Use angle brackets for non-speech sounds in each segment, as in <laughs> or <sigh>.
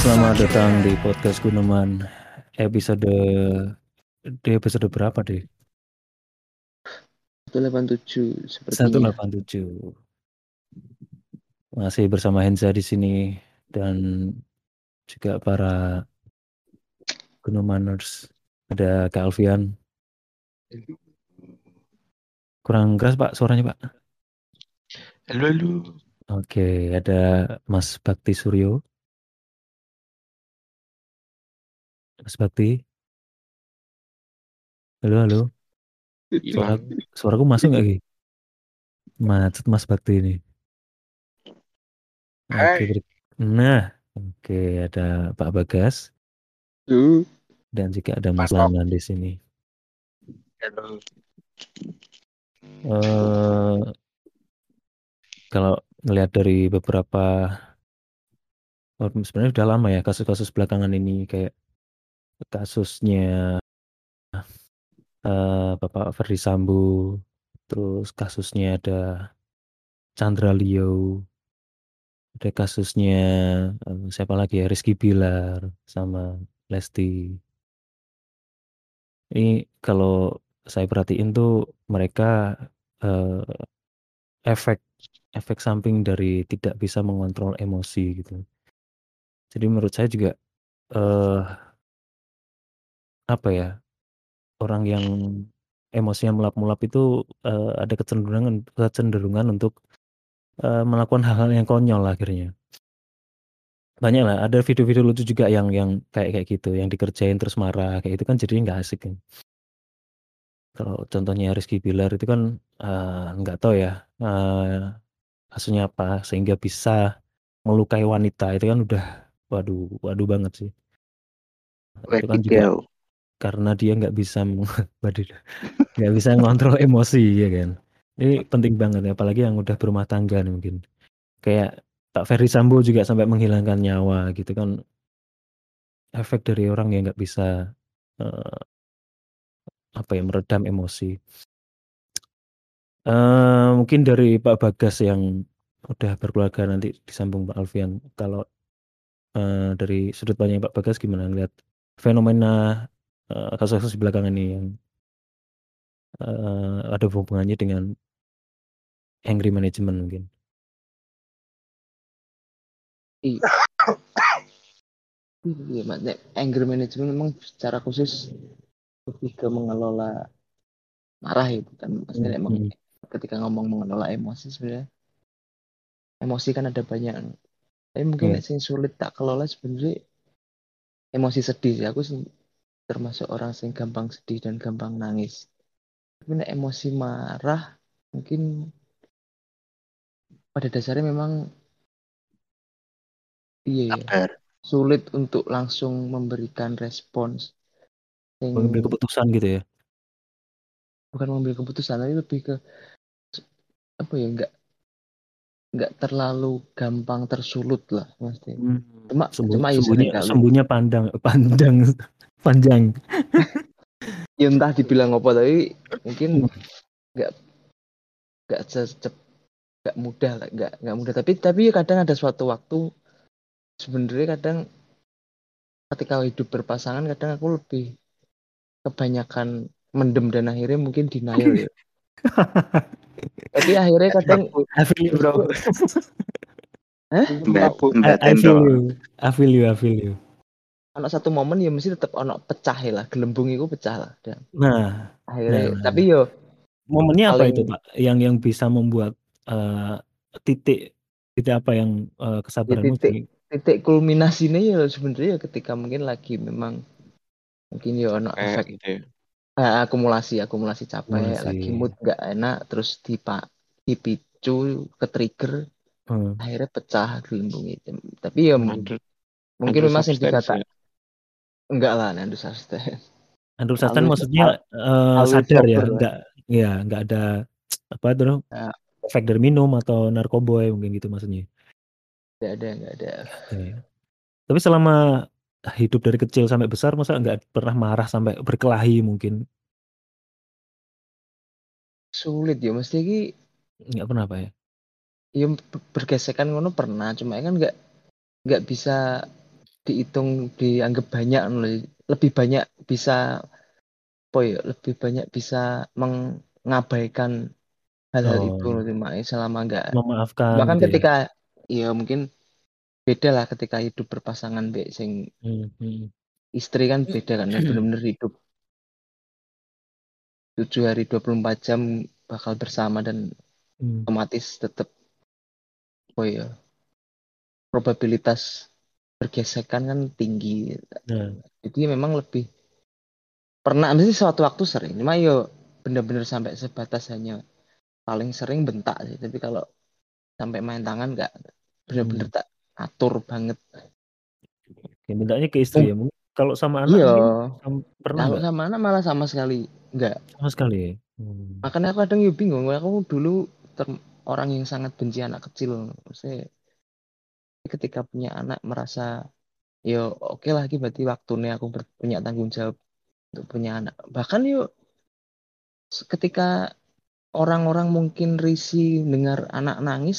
Selamat datang di podcast Guneman episode di episode berapa deh? 187 sepertinya. 187. Masih bersama Henza di sini dan juga para Gunemaners. Ada Kak Alfian. Kurang keras Pak suaranya Pak. Halo, halo. Oke, ada Mas Bakti Suryo. Mas Bakti. Halo, halo. Suara, suaraku masuk nggak Ki? Macet Mas Bakti ini. Oke, ber- nah, oke ada Pak Bagas dan juga ada Mas. Lanan di sini. Halo. eh kalau ngelihat dari beberapa oh, sebenarnya udah lama ya kasus-kasus belakangan ini kayak kasusnya eh Bapak Ferdi Sambo, terus kasusnya ada Chandra Leo, ada kasusnya eh, siapa lagi ya Rizky Bilar sama Lesti. Ini kalau saya perhatiin tuh mereka eh, efek efek samping dari tidak bisa mengontrol emosi gitu. Jadi menurut saya juga eh apa ya orang yang emosinya melap-melap itu eh, ada kecenderungan kecenderungan untuk eh, melakukan hal-hal yang konyol akhirnya. Banyak lah, ada video-video lucu juga yang yang kayak kayak gitu, yang dikerjain terus marah kayak itu kan jadinya nggak asik kan. Kalau contohnya Rizky Bilar itu kan eh, nggak tahu ya eh, kasusnya apa sehingga bisa melukai wanita itu kan udah waduh waduh banget sih. Itu kan juga. Karena dia nggak bisa <laughs> nggak bisa ngontrol emosi ya kan. Ini penting banget ya, apalagi yang udah berumah tangga nih mungkin. Kayak Pak Ferry Sambo juga sampai menghilangkan nyawa gitu kan. Efek dari orang yang nggak bisa eh, apa ya meredam emosi. Eh mungkin dari Pak Bagas yang udah berkeluarga nanti disambung Pak Alfian. Kalau eh, dari sudut pandang Pak Bagas gimana ngeliat fenomena eh, kasus-kasus belakangan ini yang eh, ada hubungannya dengan angry management mungkin. Iya. Nek Anger management memang secara khusus lebih ke mengelola marah ya, bukan maksudnya emang hmm. ketika ngomong mengelola emosi sebenarnya emosi kan ada banyak. Tapi mungkin Iya. nek sing sulit tak kelola sebenarnya emosi sedih sih. Aku termasuk orang yang gampang sedih dan gampang nangis. Tapi emosi marah mungkin pada dasarnya memang iya ya, Sabar. sulit untuk langsung memberikan respons yang Mengambil keputusan gitu ya. bukan mengambil keputusan tapi lebih ke apa ya nggak nggak terlalu gampang tersulut lah maksudnya cuma Sembu, cuma ya sembunya, sering kali sembunya pandang, <laughs> pandang, panjang. ya entah dibilang apa tapi mungkin nggak nggak secep nggak mudah lah nggak nggak mudah tapi tapi ya kadang ada suatu waktu sebenarnya kadang ketika hidup berpasangan kadang aku lebih kebanyakan mendem dan akhirnya mungkin denial ya <laughs> tapi akhirnya kadang I feel you bro. Mbak, I, feel you. I feel you. I feel you. Ono satu momen ya mesti tetap ono pecah ya lah gelembung itu pecah lah dan Nah, akhirnya Nah. tapi yo momennya apa itu pak? Yang yang bisa membuat eh, titik titik apa yang eh, kesabaranmu titik jadi titik kulminasinya ya sebenarnya ya ketika mungkin lagi memang mungkin ya ono Kayak efek gitu ya. eh, akumulasi akumulasi capek Akumulasi. lagi mood gak enak terus dipa dipicu ke trigger hmm, akhirnya pecah gelembung itu tapi ya. Under, mungkin memang yang dikata ya. Enggak lah Satan Alwi- maksudnya alwi sadar ya, enggak ya enggak ada apa itu Ya. efek dari minum atau narkoboy mungkin gitu maksudnya. enggak ada enggak ada Oke. Tapi selama hidup dari kecil sampai besar masa nggak pernah marah sampai berkelahi mungkin sulit ya mesti ki nggak pernah pak ya ya ber- bergesekan ngono pernah cuma kan nggak nggak bisa dihitung dianggap banyak lebih banyak bisa apa ya lebih banyak bisa mengabaikan hal-hal itu Oh. loh Mak. selama enggak Memaafkan bahkan gitu ya. ketika ya mungkin beda lah ketika hidup berpasangan be sing Hmm, hmm. istri kan beda kan yang bener-bener hidup tujuh hari 24 jam bakal bersama dan Hmm. otomatis tetap oh ya probabilitas bergesekan kan tinggi. Nah, jadi memang lebih pernah mesti suatu waktu sering. Cuma yo bener-bener sampai sebatas hanya paling sering bentak sih. Tapi kalau sampai main tangan nggak bener-bener hmm. tak atur banget. Ya, mintanya ke istri ya. Mungkin kalau sama anak iya. pernah kalau sama anak malah sama sekali nggak. Sama sekali ya. Hmm. makanya aku kadang yo bingung. Aku dulu ter- orang yang sangat benci anak kecil. Maksudnya, ketika punya anak merasa yo oke lah iki berarti waktunya aku ber- punya tanggung jawab untuk punya anak. Bahkan yuk ketika orang-orang mungkin risih dengar anak nangis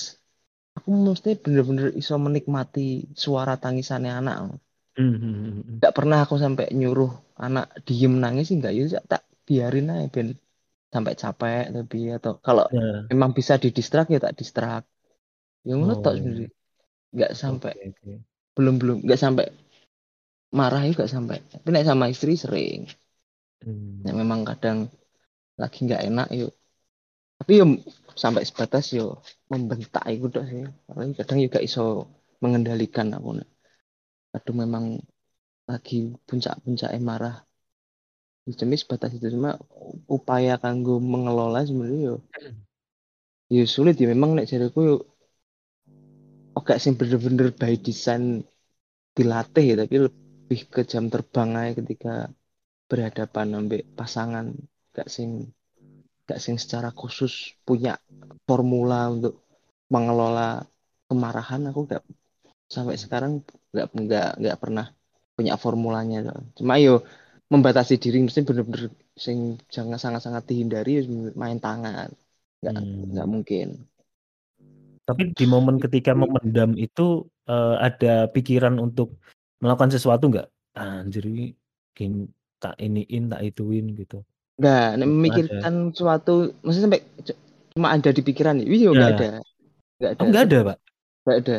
aku mesti bener-bener iso menikmati suara tangisannya anak Hmm, hmm, hmm, nggak pernah aku sampai nyuruh anak diem nangis sih nggak. Ya tak biarin aja ben sampai capek tapi atau kalau Nah, memang bisa didistrak ya tak distrak yang ngono tok oh, sendiri nggak sampai oke, oke. belum belum nggak sampai marah juga sampai. Tapi nek sama istri sering. Hmm. nek memang kadang lagi nggak enak yuk tapi yo sampai sebatas yo membentak itu tok sih. Apalagi kadang juga iso mengendalikan aku kadang memang lagi puncak-puncaknya marah. Cuma sebatas itu. Cuma upaya kanggo mengelola sebenarnya yo yo sulit. Ya memang nek jariku yo oke sing bener-bener by design dilatih ya tapi lebih ke jam terbang aja ketika berhadapan ambek pasangan. Gak sing gak sing secara khusus punya formula untuk mengelola kemarahan. Aku gak sampai sekarang nggak nggak nggak pernah punya formulanya. Cuma yo membatasi diri mesti bener-bener sing jangan sangat-sangat dihindari main tangan. Nggak Hmm. nggak mungkin Tapi di momen ketika memendam itu eh, ada pikiran untuk melakukan sesuatu nggak? Anjir ini tak iniin, tak ituin gitu. nggak nek Belum ada. memikirkan suatu mesti sampai cuma ada di pikiran ya nggak Ya. ada nggak ada Oh nggak ada pak? nggak ada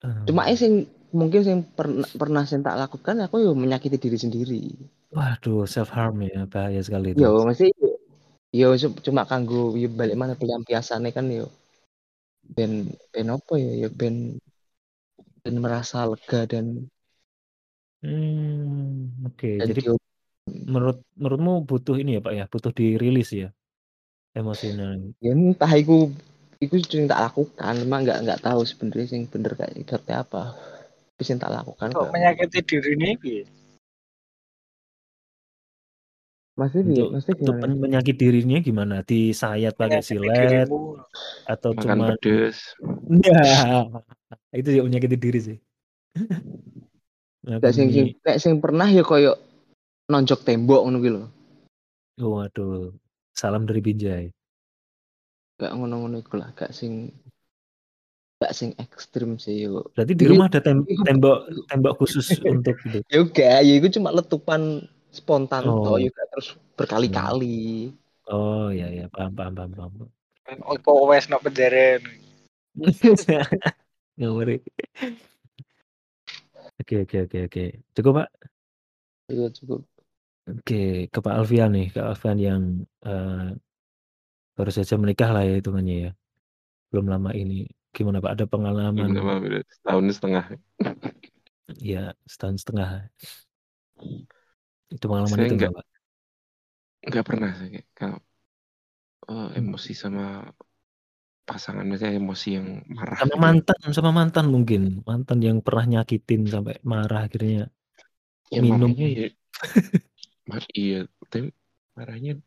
Hmm. cuma eh sing mungkin sing pernah pernah sing tak lakukan aku yo menyakiti diri sendiri Waduh self harm ya bahaya sekali itu. yo masih yo cu- cuma kanggo yo balik mana pelampiasannya kan yo ben ben apa ya? Yo ben ben merasa lega dan Hmm, oke. dan Jadi dia menurut menurutmu butuh ini ya pak ya, butuh dirilis ya? Emosinya. ya entah iku iku sing tak lakukan. Cuma nggak nggak tahu sebenarnya sing bener kayak seperti apa. Tapi sing tak lakukan Kok kok menyakiti diri ini masih Untuk masih untuk gimana men- menyakiti dirinya gimana? Disayat pakai silet atau Makan cuma pedes. ya <laughs> itu ya menyakiti diri sih. nggak sing kayak sing pernah ya koyo nonjok tembok ngono gitu loh oh, waduh, salam dari Binjai. gak ngono-ngono iku lah gak sing gak sing ekstrim sih yo Berarti di rumah ada tem- tembok tembok khusus untuk itu. ya gak ya itu cuma letupan spontan Oh. toh gak terus berkali-kali Oh ya ya paham paham paham paham. Oh, kok wes no penjara. <laughs> Ngawuri. Oke oke oke oke. Cukup Pak. itu cukup Oke ke Pak Alfian nih, Kak Alfian yang eh, baru saja menikah lah ya hitungannya ya. Belum lama ini. Gimana Pak? Ada pengalaman? Belum lama. Setahun setengah. Ya setahun setengah. Itu pengalaman Saya itu enggak- enggak pernah saya kayak kalau Hmm. emosi sama pasangan saya emosi yang marah. Sama gitu. mantan, sama mantan mungkin. Mantan yang pernah nyakitin sampai marah akhirnya. Ya, minum. ya. Mar iya, tapi marahnya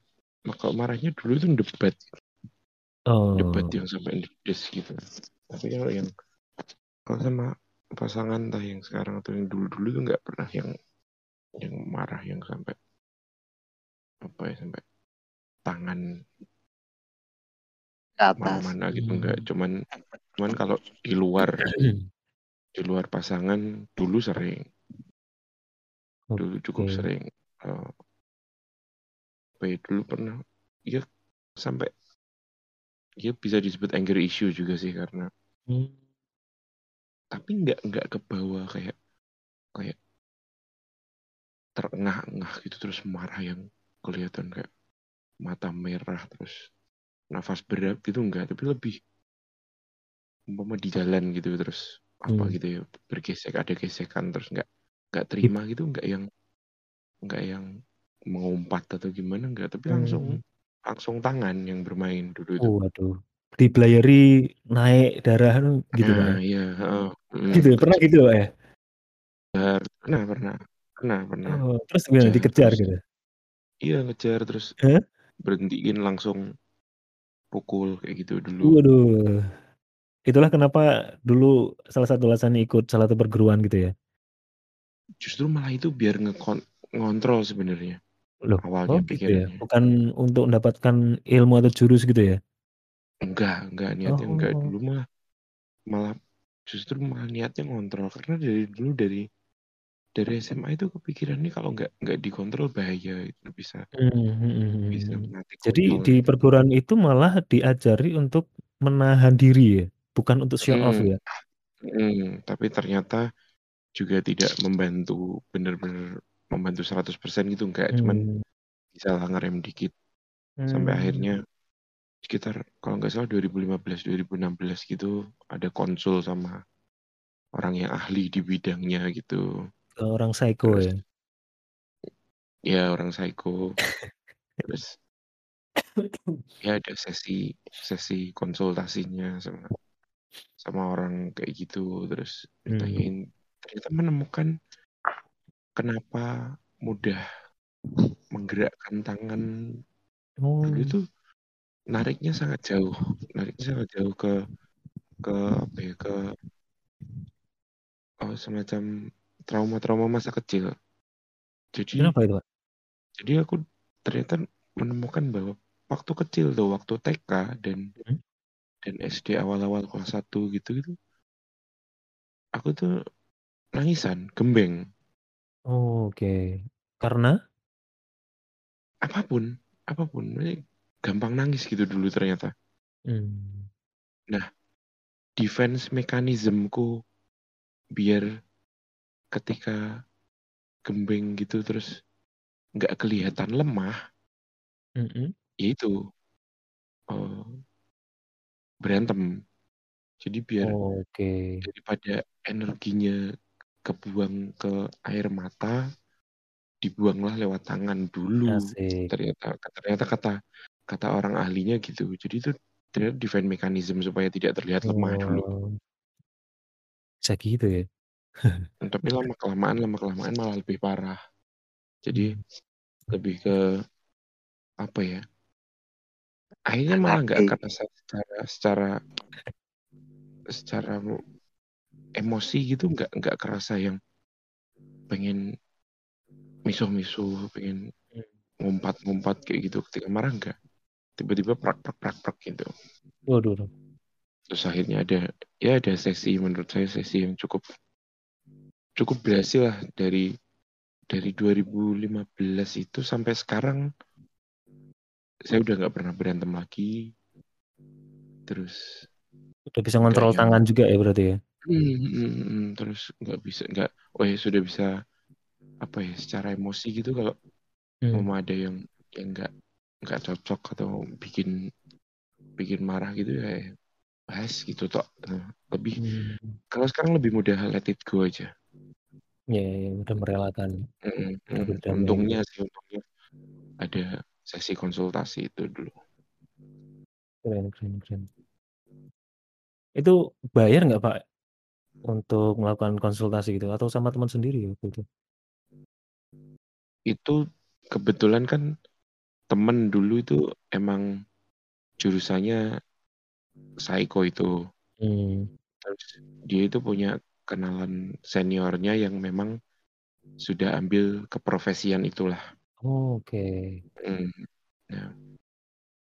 kalau marahnya dulu tuh debat, Oh. debat yang sampai ngedes gitu. Tapi kalau yang kalau sama pasangan entah yang sekarang atau yang dulu-dulu tuh nggak pernah yang yang marah yang sampai apa ya sampai tangan Ke atas. mana-mana gitu Hmm. enggak cuman cuman kalau di luar di luar pasangan dulu sering dulu cukup Oke. sering eh, apa ya, dulu pernah ya sampai ya bisa disebut anger issue juga sih karena Hmm. tapi nggak nggak ke bawah kayak kayak terengah-engah gitu terus marah yang kelihatan kayak mata merah terus nafas berat gitu enggak tapi lebih umpama di jalan gitu terus apa Hmm. gitu ya bergesek ada gesekan terus nggak nggak terima gitu nggak yang nggak yang mengumpat atau gimana nggak tapi langsung Hmm. langsung tangan yang bermain dulu itu Oh, waduh. Dibelayari naik darah nu gitu, Pak, nah ya? iya heeh, mm, Gitu? Pernah gitu, ya? pernah pernah pernah pernah Oh, terus gimana? kejar Dikejar terus gitu? iya ngejar terus Hah? berhentiin langsung pukul kayak gitu dulu Waduh. Itulah kenapa dulu salah satu alasannya ikut salah satu perguruan gitu ya? justru malah itu biar ngekon ngontrol sebenarnya Loh, awalnya oh gitu ya? Bukan untuk mendapatkan ilmu atau jurus gitu ya? enggak enggak niatnya enggak Oh. dulu malah malah justru malah niatnya ngontrol karena dari dulu dari dari SMA itu kepikirannya kalau nggak nggak dikontrol bahaya itu bisa Hmm, hmm, hmm, bisa hmm. mati Jadi kontrol di perguruan itu malah diajari untuk menahan diri ya? Bukan untuk show off Hmm, ya? hmm, tapi ternyata juga tidak membantu benar-benar membantu 100% gitu enggak cuman Hmm. bisa lah ngerem dikit sampai Hmm. akhirnya sekitar kalau nggak salah 2015 2016 gitu ada konsul sama orang yang ahli di bidangnya gitu orang psycho terus ya? ya orang psycho terus ya ada sesi sesi konsultasinya sama sama orang kayak gitu terus Hmm. ditanyain ternyata menemukan kenapa mudah menggerakkan tangan Oh. dulu itu nariknya sangat jauh nariknya sangat jauh ke ke apa ya ke oh, semacam trauma-trauma masa kecil jadi Kenapa itu, Pak? jadi aku ternyata menemukan bahwa waktu kecil tuh waktu TK dan Hmm. dan SD awal-awal kelas 1 gitu gitu aku tuh nangisan gembeng Oh, oke. Karena? apa pun apa pun gampang nangis gitu dulu ternyata Hmm. nah defense mekanismku biar ketika gembeng gitu terus nggak kelihatan lemah Mhm. yaitu eh, berantem jadi biar Oke. daripada energinya kebuang ke air mata dibuanglah lewat tangan dulu Asik. ternyata ternyata kata kata orang ahlinya gitu jadi itu ternyata defense mechanism supaya tidak terlihat lemah dulu Oh. Bisa gitu ya? Tapi lama kelamaan lama kelamaan malah lebih parah jadi Hmm. lebih ke apa ya akhirnya malah nggak kerasa secara secara secara emosi gitu nggak nggak kerasa yang pengen misuh-misuh pengen ngumpat-ngumpat kayak gitu ketika marah nggak tiba-tiba prak prak prak prak gitu Waduh. waduh. terus akhirnya ada ya ada sesi menurut saya sesi yang cukup cukup berhasil lah dari dari 2015 itu sampai sekarang saya udah nggak pernah berantem lagi terus Udah bisa ngontrol yang- tangan juga ya berarti ya? hmm, hmm, hmm, terus nggak bisa nggak oh ya sudah bisa apa ya secara emosi gitu kalau Hmm. mau ada yang yang nggak nggak cocok atau bikin bikin marah gitu ya bahas gitu tok Nah, lebih Hmm. kalau sekarang lebih mudah let it go aja Ya, ya, udah merelakan. Mm, Udah mm. berdamai untungnya sih untungnya ada sesi konsultasi itu dulu Keren, keren, keren. Itu bayar nggak Pak untuk melakukan konsultasi gitu atau sama teman sendiri waktu itu? itu kebetulan kan temen dulu itu emang jurusannya psycho itu Hmm. terus dia itu punya kenalan seniornya yang memang sudah ambil keprofesian itulah Oh, Oke. Mm. Nah,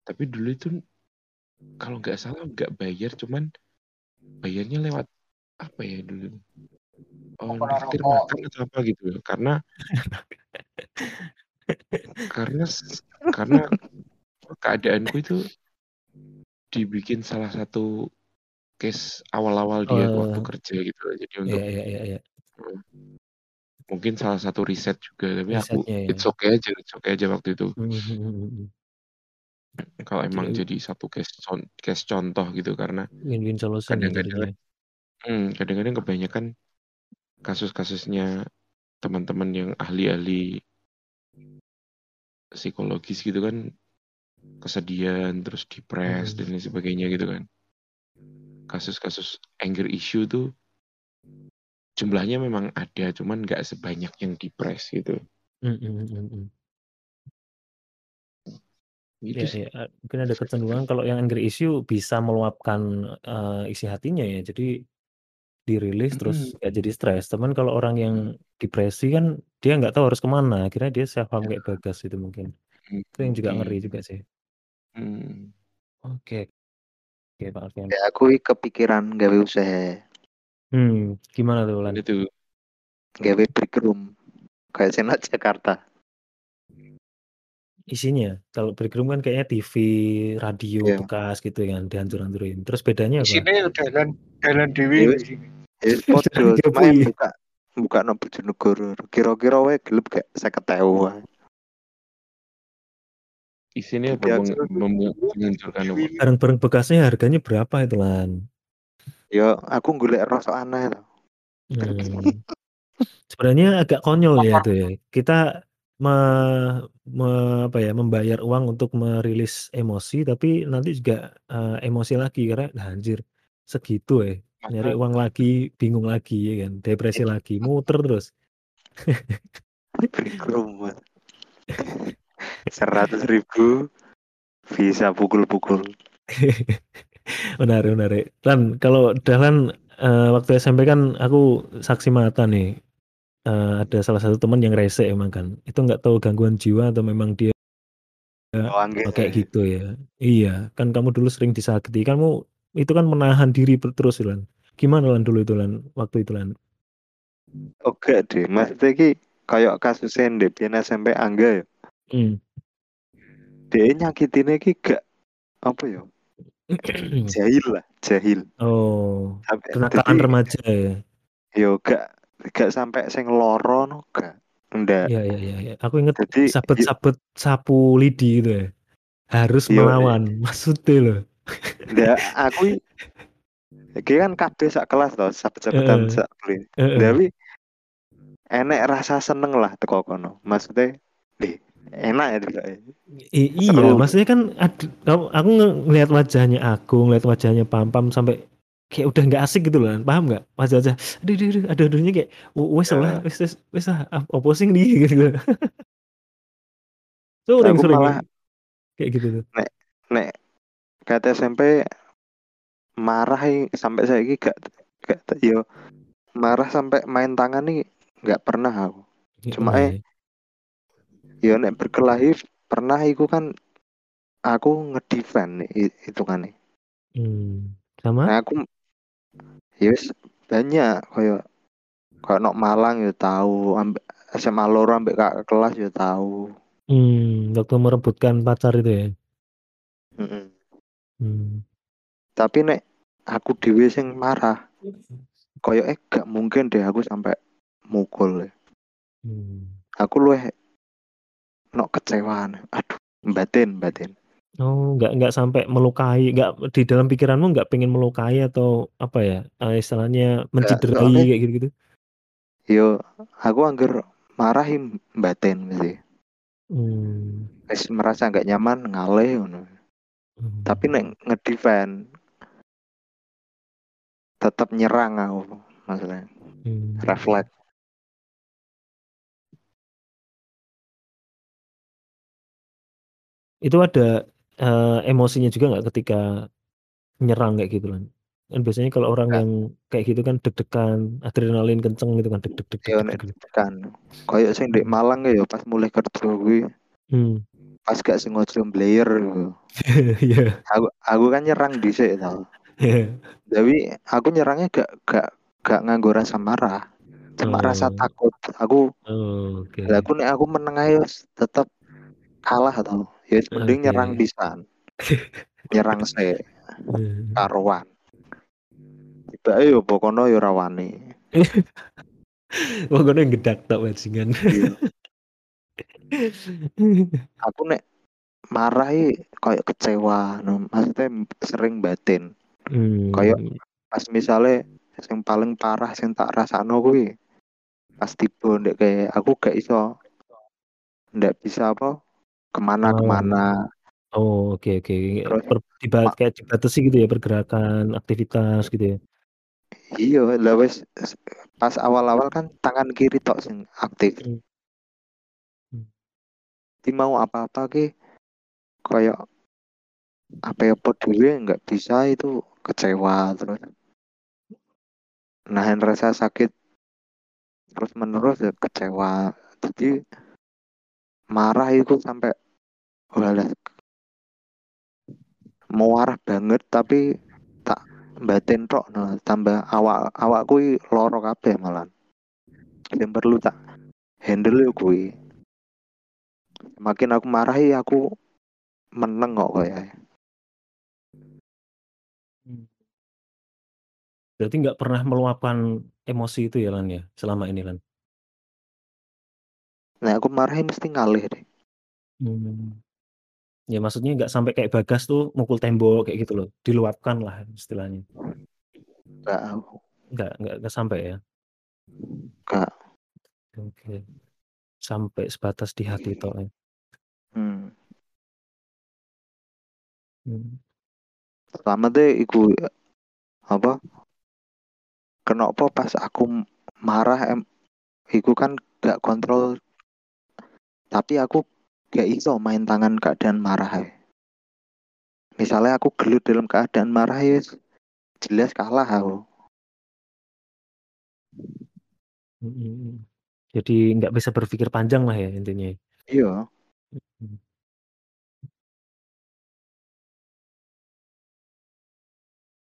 tapi dulu itu kalau nggak salah nggak bayar, cuman bayarnya lewat apa ya dulu? Oh, rokok? makan atau apa gitu ya? Karena karena karena <laughs> keadaanku itu dibikin salah satu case awal-awal dia waktu Oh. kerja gitu. Jadi untuk Iya iya iya iya. mhm, mungkin salah satu riset juga, tapi aku Risetnya ya. it's okay aja it's okay aja waktu itu. Mhm mhm mhm. Kalau emang Jadi jadi satu case case contoh gitu karena ya kadang-kadang mmm, kadang-kadang kebanyakan kasus-kasusnya teman-teman yang ahli-ahli psikologis gitu kan, kesedihan, terus depres, Mhm. dan lain sebagainya gitu kan. Kasus-kasus anger issue tuh jumlahnya memang ada, cuman nggak sebanyak yang depres gitu. Mhm mhm mhm. Gitu Iya sih. eee, mungkin ada kecenderungan kalau yang anger issue bisa meluapkan, eee, isi hatinya ya, jadi dirilis terus Mhm. nggak jadi stres. Cuman kalau orang yang depresi kan dia nggak tahu harus ke mana, akhirnya dia self harm Iya. kayak Bagas itu mungkin. Mhm, Itu yang juga ngeri juga sih. Mmm. Oke. Oke, Pak Alfian. Ya aku iki kepikiran gawe usaha. Hmm, gimana tuh, Lan? Tuh? Gawe break room kayak Senat Jakarta. Isinya, kalau break room kan kayaknya TV, radio Iya. bekas gitu kan, dihancur-hancurin. Terus bedanya apa? sini dalan dalan Ya dhewe wis di sini. ya Jalan yang buka buka no Bojonegoro. Kira-kira wae gelem gak 50.000 wae. Isinya apa? aku Meng memu menghancurkan apa? Barang-barang bekasnya harganya berapa itu, Lan? ya aku golek rasa aneh. Hmm. Sebenarnya agak konyol ya itu ya. Kita me me apa ya, membayar uang untuk merilis emosi, tapi nanti juga, eee, emosi lagi karena, lah anjir segitu ya, nyari uang lagi, bingung lagi ya kan, depresi lagi, muter terus. <laughs> Mas. 100.000 bisa pukul-pukul. <laughs> Menarik menarik. Lan, kalau Dahlan, eee, waktu SMP kan aku saksi mata nih, eee, ada salah satu teman yang rese emang kan. Itu nggak tahu gangguan jiwa atau memang dia Oh, oh, kayak gitu ya. Iya, kan kamu dulu sering disakiti, kamu itu kan menahan diri terus Lan. Gimana Lan dulu itu Lan, waktu itu Lan? Oke deh, maksudnya iki kayak kasusnya ndek biyen SMP Angga ya. Mmm. Dia nyakitinnya iki gak apa ya? <clears throat> Jahil lah, jahil. Oh, Sampai kenakalan jadi remaja ya? yo gak gak sampai sing loro no gak. Ndak. Iya iya iya iya. Aku inget sabet-sabet sapu lidi gitu ya. Harus yo melawan, maksudnya loh. ndak aku iki kan kabeh sak kelas to, sabet-sabetan Heeh. sak kuliah. Heeh. Tapi enek rasa seneng lah teko kono. Maksudnya, enak ya juga ya. I iya, Seru. maksudnya kan ad aku nge ngelihat wajahnya aku, ngelihat wajahnya Pam-Pam sampai kayak udah nggak asik gitu loh, paham nggak? Wajah-wajah, aduh aduh aduh, aduh-aduhnya kayak, "W wes lah, Ya, wes wes wes ah, ap opo sing nih?" <laughs> Gitu. aku Sering-sering malah kayak gitu tuh. nek nek kata SMP marah sampai saiki gak gak yo marah sampai main tangan nih nggak pernah aku. Ya, Cuma oh eh ya. nek berkelahi pernah iku kan aku ngedefend kan nih. Mmm, sama? Nah aku ya wis banyak koyo koyo nok Malang yo tahu ambek SMA loro ambek kakak kelas yo tahu. Mmm, waktu merebutkan pacar itu ya? Heeh. Mmm. Tapi nek aku dhewe sing marah, koyo eh gak mungkin deh aku sampai mukul. Mmm. Aku luwih nok kecewaan. Aduh, batin, batin. Oh, nggak nggak sampai melukai, nggak di dalam pikiranmu nggak pengen melukai atau apa ya, eee, istilahnya Gak, menciderai soalnya kayak gitu-gitu? yo aku angger marahi batin mesti. Mmm. Wis merasa nggak nyaman ngalih ngono. Tapi nek ngedefend tetap nyerang aku maksudnya. Mmm. Refleks. Itu ada, eee, emosinya juga nggak ketika nyerang kayak gitu, Lan? Kan biasanya kalau orang yang kayak gitu kan deg-degan, adrenalin kenceng gitu kan, deg deg deg deg Yo deg nek deg tekan. Koyo sing ndek Mhm. Malang ya pas mulai kerja kuwi Mmm. pas gak sengaja mblayer gitu. <laughs> Iya. Aku aku kan nyerang dhisik to. Iya. Tapi aku nyerangnya gak gak gak nganggo rasa marah. cuma rasa Oh. takut aku Oh, oke. lah aku nek aku meneng ae wis tetep kalah atau ya wis mending nyerang pisan <laughs> nyerang se Hmm. karuan tiba yo pokono yo rawani Pokoknya gedak tak bajingan. Iya. <laughs> aku nek marah kayak kecewa no. maksudnya sering batin Hmm. Kayak- pas misalnya yang paling parah yang tak rasano kuwi pas tiba ndek kayak aku gak iso ndak bisa apa ke mana Oh. ke mana Oh, oke oke. Terus, Per, diba- ma- kayak dibatasi gitu ya pergerakan, aktivitas gitu ya. iya lah wes pas awal-awal kan tangan kiri tok sing aktif Hmm. Jadi mau apa-apa ki kayak apa ya dhewe nggak bisa itu kecewa terus nahan rasa sakit terus menerus ya kecewa jadi marah itu sampai walah marah banget tapi tak batin tok nah, tambah awak awakku i loro kabeh malah. Yang perlu tak handle yo kuwi makin aku marahi aku meneng kok kayak. Berarti nggak pernah meluapkan emosi itu ya Lan ya selama ini Lan. Nah aku marahi mesti ngalih deh Hmm. Ya maksudnya nggak sampai kayak bagas tuh mukul tembok kayak gitu loh, diluapkan lah istilahnya. nggak Nggak nggak nggak sampai ya. nggak Oke. Sampai sebatas di hati toh. ya. hmm. Hmm. pertama deh iku apa kenapa pas aku marah em iku kan gak kontrol tapi aku gak iso main tangan keadaan marah ae. misalnya aku gelut dalam keadaan marah ya jelas kalah aku. Jadi nggak bisa berpikir panjang lah ya intinya. iya.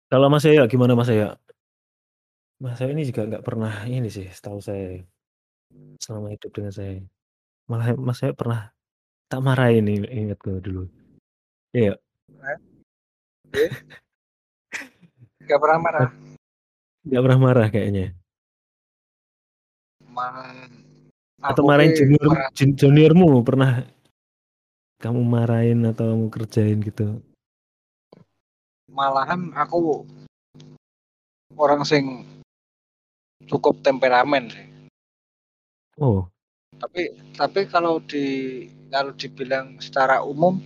Kalau Mas Saya gimana Mas Saya? Mas saya ini juga nggak pernah ini sih, setahu saya selama hidup dengan saya. Malah Mas saya pernah tak marahin ini ingat gue dulu. Iya. Gak pernah marah. <laughs> Nggak pernah marah kayaknya. Ma- Atau marahin junior marah. jun- juniormu pernah kamu marahin atau kamu kerjain gitu? Malahan aku orang sing cukup temperamen sih. Oh, Tapi tapi kalau di kalau dibilang secara umum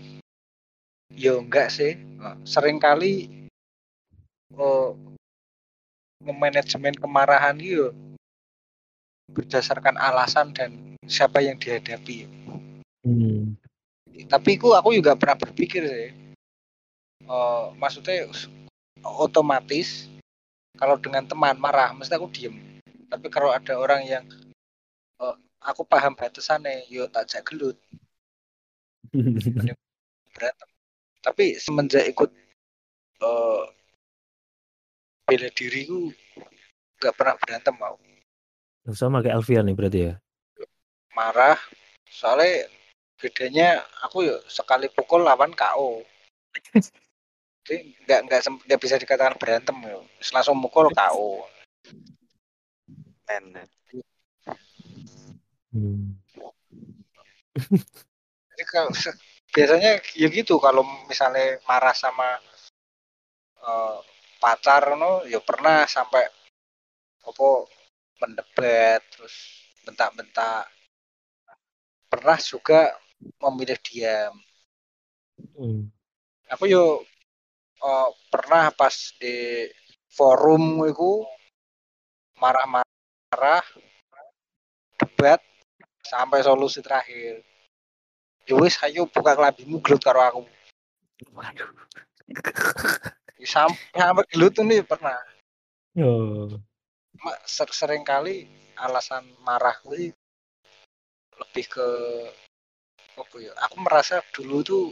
ya enggak sih. Sering kali oh, memanajemen kemarahan itu berdasarkan alasan dan siapa yang dihadapi. hmm. Tapi aku aku juga pernah berpikir sih. Eh, maksudnya otomatis kalau dengan teman marah mesti aku diem. Tapi kalau ada orang yang eh, aku paham batasannya, yo tak jak gelut. <laughs> Berantem. Tapi semenjak ikut eh bela diriku nggak pernah berantem mau. Sama kayak Alfian nih berarti ya. marah. Soalnya bedanya aku yuk sekali pukul lawan KO jadi nggak nggak nggak bisa dikatakan berantem yo. Langsung mukul KO men Hmm. jadi kalau <laughs> biasanya ya gitu kalau misalnya marah sama eh, pacar no ya pernah sampai apa mendebat terus bentak-bentak pernah juga memilih diam Hmm. aku yo eh, pernah pas di forum itu marah-marah debat sampai solusi terakhir ya wis ayo buka kelambimu gelut karo aku Waduh. Ya, sampai sampai gelut tuh nih pernah Oh. Ser- sering kali alasan marah gue lebih ke apa ya aku merasa dulu tuh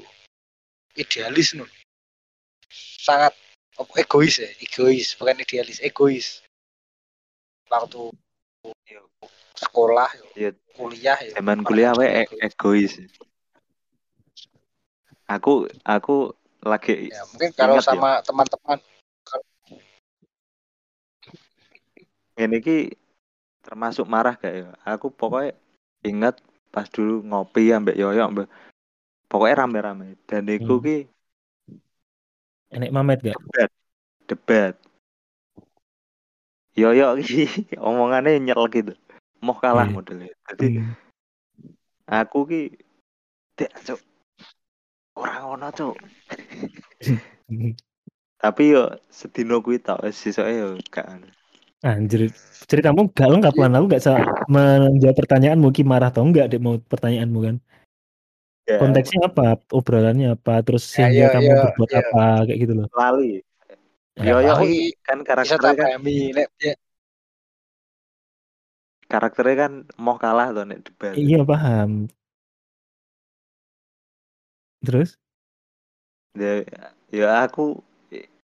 idealis nih sangat apa, egois ya egois bukan idealis egois waktu Iya. Sekolah Iya. kuliah ya Zaman kuliah we e- egois. Aku aku lagi ya mungkin kalau ya. sama teman-teman ini ki termasuk marah gak ya? Aku pokoknya ingat pas dulu ngopi ambek yoyo ambek pokoknya rame-rame dan iku Hmm. ki Enek mamet gak? debat debat yoyo ki <laughs> omongannya nyel gitu mau kalah Iya. modelnya jadi Hmm. aku ki tidak cok orang ono cok <laughs> tapi yo sedino kuwi tau sisoke yo gak anu. Anjir, ceritamu gak lengkap lan aku gak bisa menjawab pertanyaanmu ki marah atau enggak deh mau pertanyaanmu kan. Ya, Konteksnya apa? Obrolannya apa? Terus Ya, sehingga iya, kamu iya, berbuat iya. apa kayak gitu loh. lali Ya, aku ki kan karakternya kan nek ya, karakternya kan mau kalah tuh nek debat Iya paham. Terus? ya, ya aku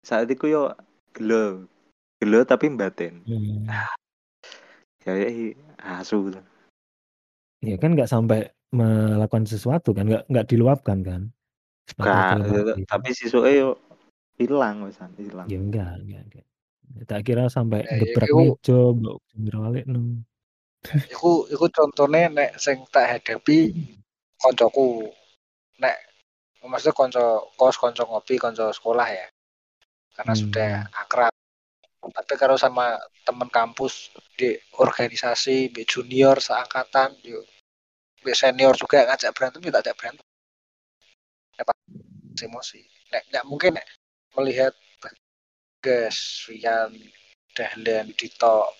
saat itu yo gelo gelo tapi batin Hmm. ya ya asu tuh Ya kan nggak sampai melakukan sesuatu kan, nggak nggak diluapkan kan? Gak, ya, tapi sisuke yo hilang wesan hilang Ya enggak, enggak, enggak. Tak kira sampai Ya, gebrak iku- meja, mbok balik. <laughs> iku iku contohnya nek sing tak hadapi koncoku. Nek maksudnya konco kos konco ngopi konco sekolah ya. Karena Hmm. sudah akrab. Tapi kalau sama teman kampus di organisasi di junior seangkatan yuk di senior juga ngajak berantem ya tak ajak berantem. Ya, pas emosi. Nek nggak mungkin nek melihat Gas, Rian, Dahlan, Dito,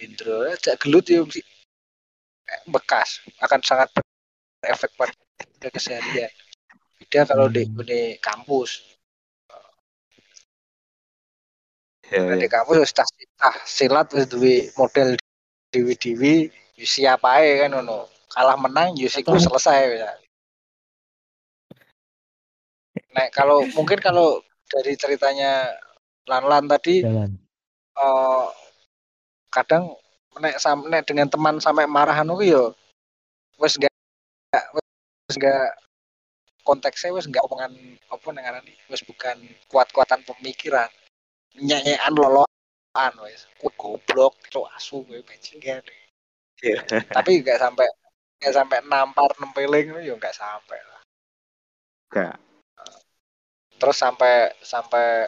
Indro, ajak gelut ya mesti eh, bekas akan sangat berefek pada keseharian. Beda kalau di, Hmm. di kampus, ya, Nah, ya. di kampus wis tas ah, silat wis duwe model dewi-dewi ya siapa aja kan ono. Kalah menang ya iku Atau- selesai ya. Nah, kalau mungkin kalau dari ceritanya Lan-Lan tadi Jalan. eh, kadang nek sam nek dengan teman sampai marahan ku yo wis gak wis gak konteksnya wis gak omongan apa nang ngarani wis bukan kuat-kuatan pemikiran nyanyian loloan wis Kowe goblok cok asu kowe bajingan Iya. tapi gak sampai gak sampai nampar nempeling yo gak sampai lah Gak. terus sampai sampai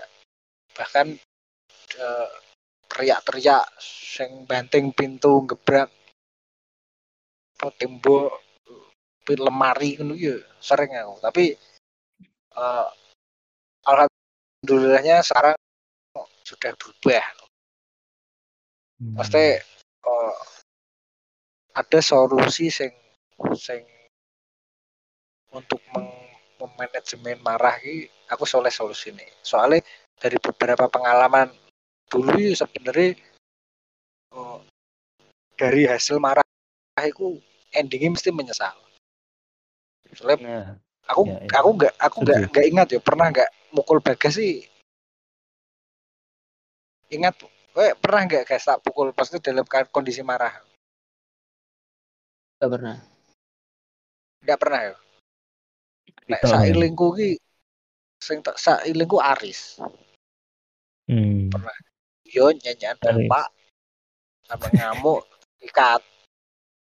bahkan eh, teriak-teriak sing banting pintu gebrak tembok lemari ngono ya sering aku. Tapi eh, alhamdulillahnya sekarang sudah berubah. Hmm. pasti eh, ada solusi sing sing untuk meng memanajemen marah ini aku soleh solusi nih soalnya dari beberapa pengalaman dulu ya sebenarnya eh, dari hasil marah itu endingnya mesti menyesal. Soalnya Nah, aku Ya, ya. aku nggak aku nggak nggak ingat ya pernah nggak mukul bagas sih? Ingat eh pernah nggak guys tak pukul pasti dalam kondisi marah? Gak pernah. nggak pernah ya? Nek sailingku ki sing tak sailingku Aris. Hmm. Yo nyanyian bapak sampai ngamuk ikat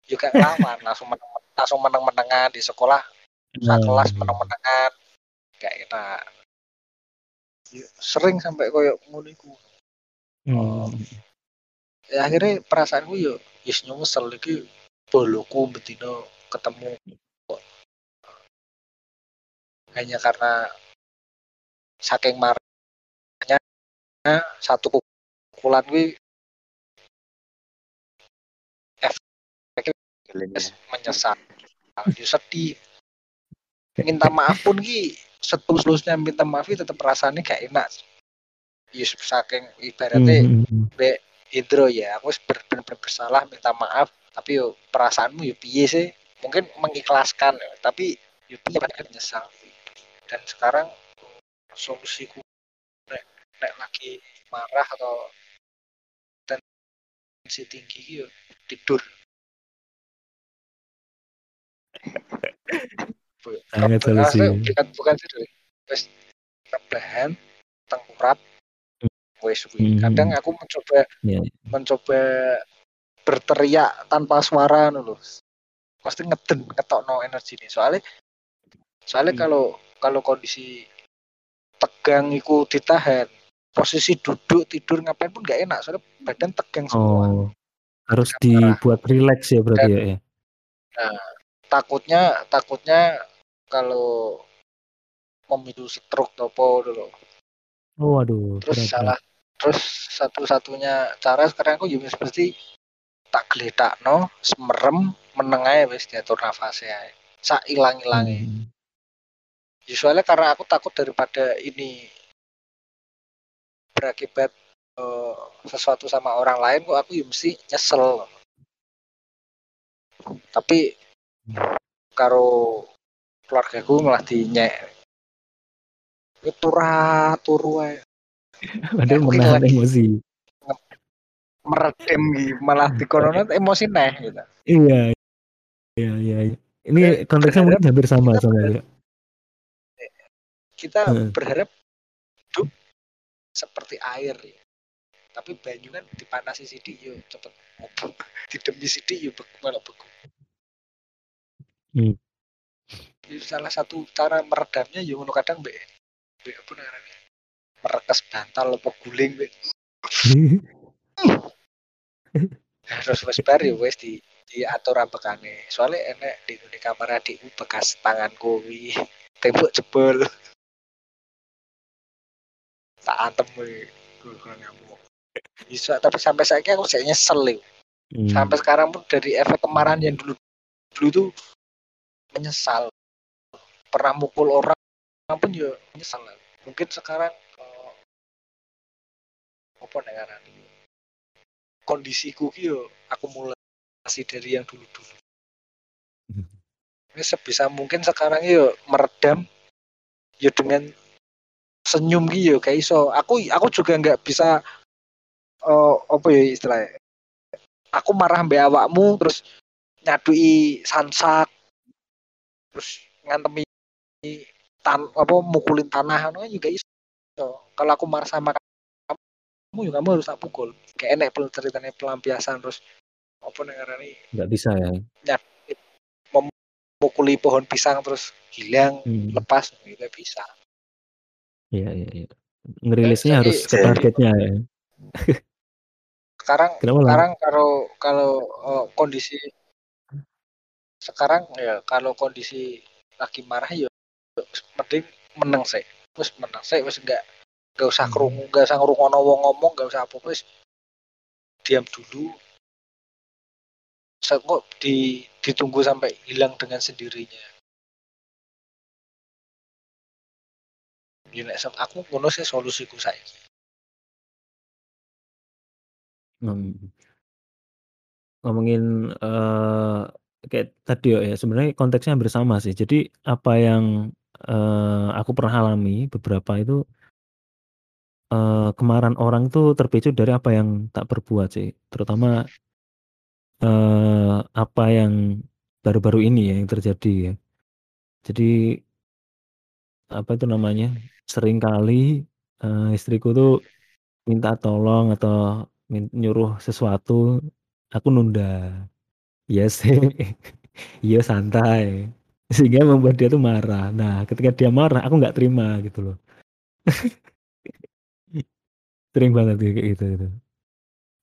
juga lawan langsung meneng, langsung meneng menengan di sekolah sak Nah, kelas meneng menengan gak enak Ya, sering sampai koyo ngono iku. Hmm. ya akhirnya perasaanku yo yes nyesel iki boloku betina ketemu hanya karena saking marahnya satu pukulan gue menyesal. Yo sedih. Minta maaf pun ki setulus-tulusnya minta maaf tetap rasanya gak enak. Yes, saking ibaratnya Hmm, hmm. Indro ya aku benar-benar bersalah minta maaf. Tapi yo perasaanmu yo piye sih? Mungkin mengikhlaskan ya, tapi yo piye banyak nyesal dan sekarang solusiku nek, nek lagi marah atau tensi tinggi yo tidur. Ah, solusi. bukan bukan tidur. Wes rebahan, tengkurap, wes. Mhm. Kadang aku mencoba Ya. mencoba berteriak tanpa suara lho. Pasti ngeden ngetokno energi nih. Soalnya soalnya Hmm. kalau kalau kondisi tegang iku ditahan, posisi duduk tidur ngapain pun nggak enak soalnya badan tegang semua. Oh, harus Marah. dibuat rileks ya berarti ya. ya? Takutnya takutnya kalau memicu stroke apa dulu. Oh, waduh, Terus berat, salah terus satu-satunya cara sekarang aku juga seperti tak geletak no semerem menengah wis diatur nafasnya sak ilang ilangi Hmm. Ya, soalnya karena aku takut daripada ini berakibat eh, sesuatu sama orang lain kok aku ya mesti nyesel tapi karo keluargaku malah dinyek itu turu ae. Padahal menahan emosi. meredem gitu malah di corona emosi neh gitu Iya. Iya, iya. Ini konteksnya mungkin hampir sama kita sama ya. kita berharap seperti air ya. Tapi banyu kan dipanasi sidik yo cepet ngopo. Didemi sidik yo beku malah beku. Hmm. Salah satu cara meredamnya yo ngono kadang mbek mbek apa namanya? Merekes bantal apa guling mbek. <laughs> Nah, terus wis bar yo wis di diatur ambekane. Soalnya enek di di kamar adikku bekas tanganku wi tembok jebol. Tak antem. Bisa tapi sampai saat aku saya nyesel nih. Hmm. Sampai sekarang pun dari efek kemarahan yang dulu dulu tuh menyesal. Pernah mukul orang pun ya menyesal. Mungkin sekarang eh, apa negara kondisiku ki yo akumulasi dari yang dulu-dulu. Hmm. Ini sebisa mungkin sekarang yo meredam yo dengan senyum yo kayak iso. Aku aku juga nggak bisa eh, apa ya istilahnya. Aku marah mbak awakmu terus nyadui sansak terus ngantemi tan apa mukulin tanah kan juga iso. Kalau aku marah sama kamu juga kamu harus tak pukul. Kayak enek pel- ceritanya pelampiasan terus apa negara ini Nggak bisa ya. mukuli pohon pisang terus hilang Hmm. lepas gitu bisa. Iya, iya, iya. Ngerilisnya Jadi- harus ke targetnya ya. <laughs> Sekarang Kenapa lah? sekarang kalau kalau eh, kondisi sekarang ya kalau kondisi lagi marah ya mending meneng sih terus meneng sih wis enggak enggak usah Hmm. kerungu enggak usah ngrungokno wong ngomong enggak usah apa wis diam dulu Sa- kok di ditunggu sampai hilang dengan sendirinya Sem- aku ngono sih solusiku saiki. Ngomongin eh kayak tadi ya, ya, sebenarnya konteksnya hampir sama sih. Jadi apa yang eh, aku pernah alami beberapa itu eh, kemarahan orang tuh terpicu dari apa yang tak berbuat sih. Terutama eh, apa yang baru-baru ini ya yang terjadi ya. Jadi apa itu namanya? Seringkali eh, istriku tuh minta tolong atau min- nyuruh sesuatu, aku nunda. Iya sih, <laughs> iya santai. Sehingga membuat dia tuh marah. Nah, ketika dia marah, aku nggak terima gitu loh. <laughs> Sering banget kayak gitu gitu.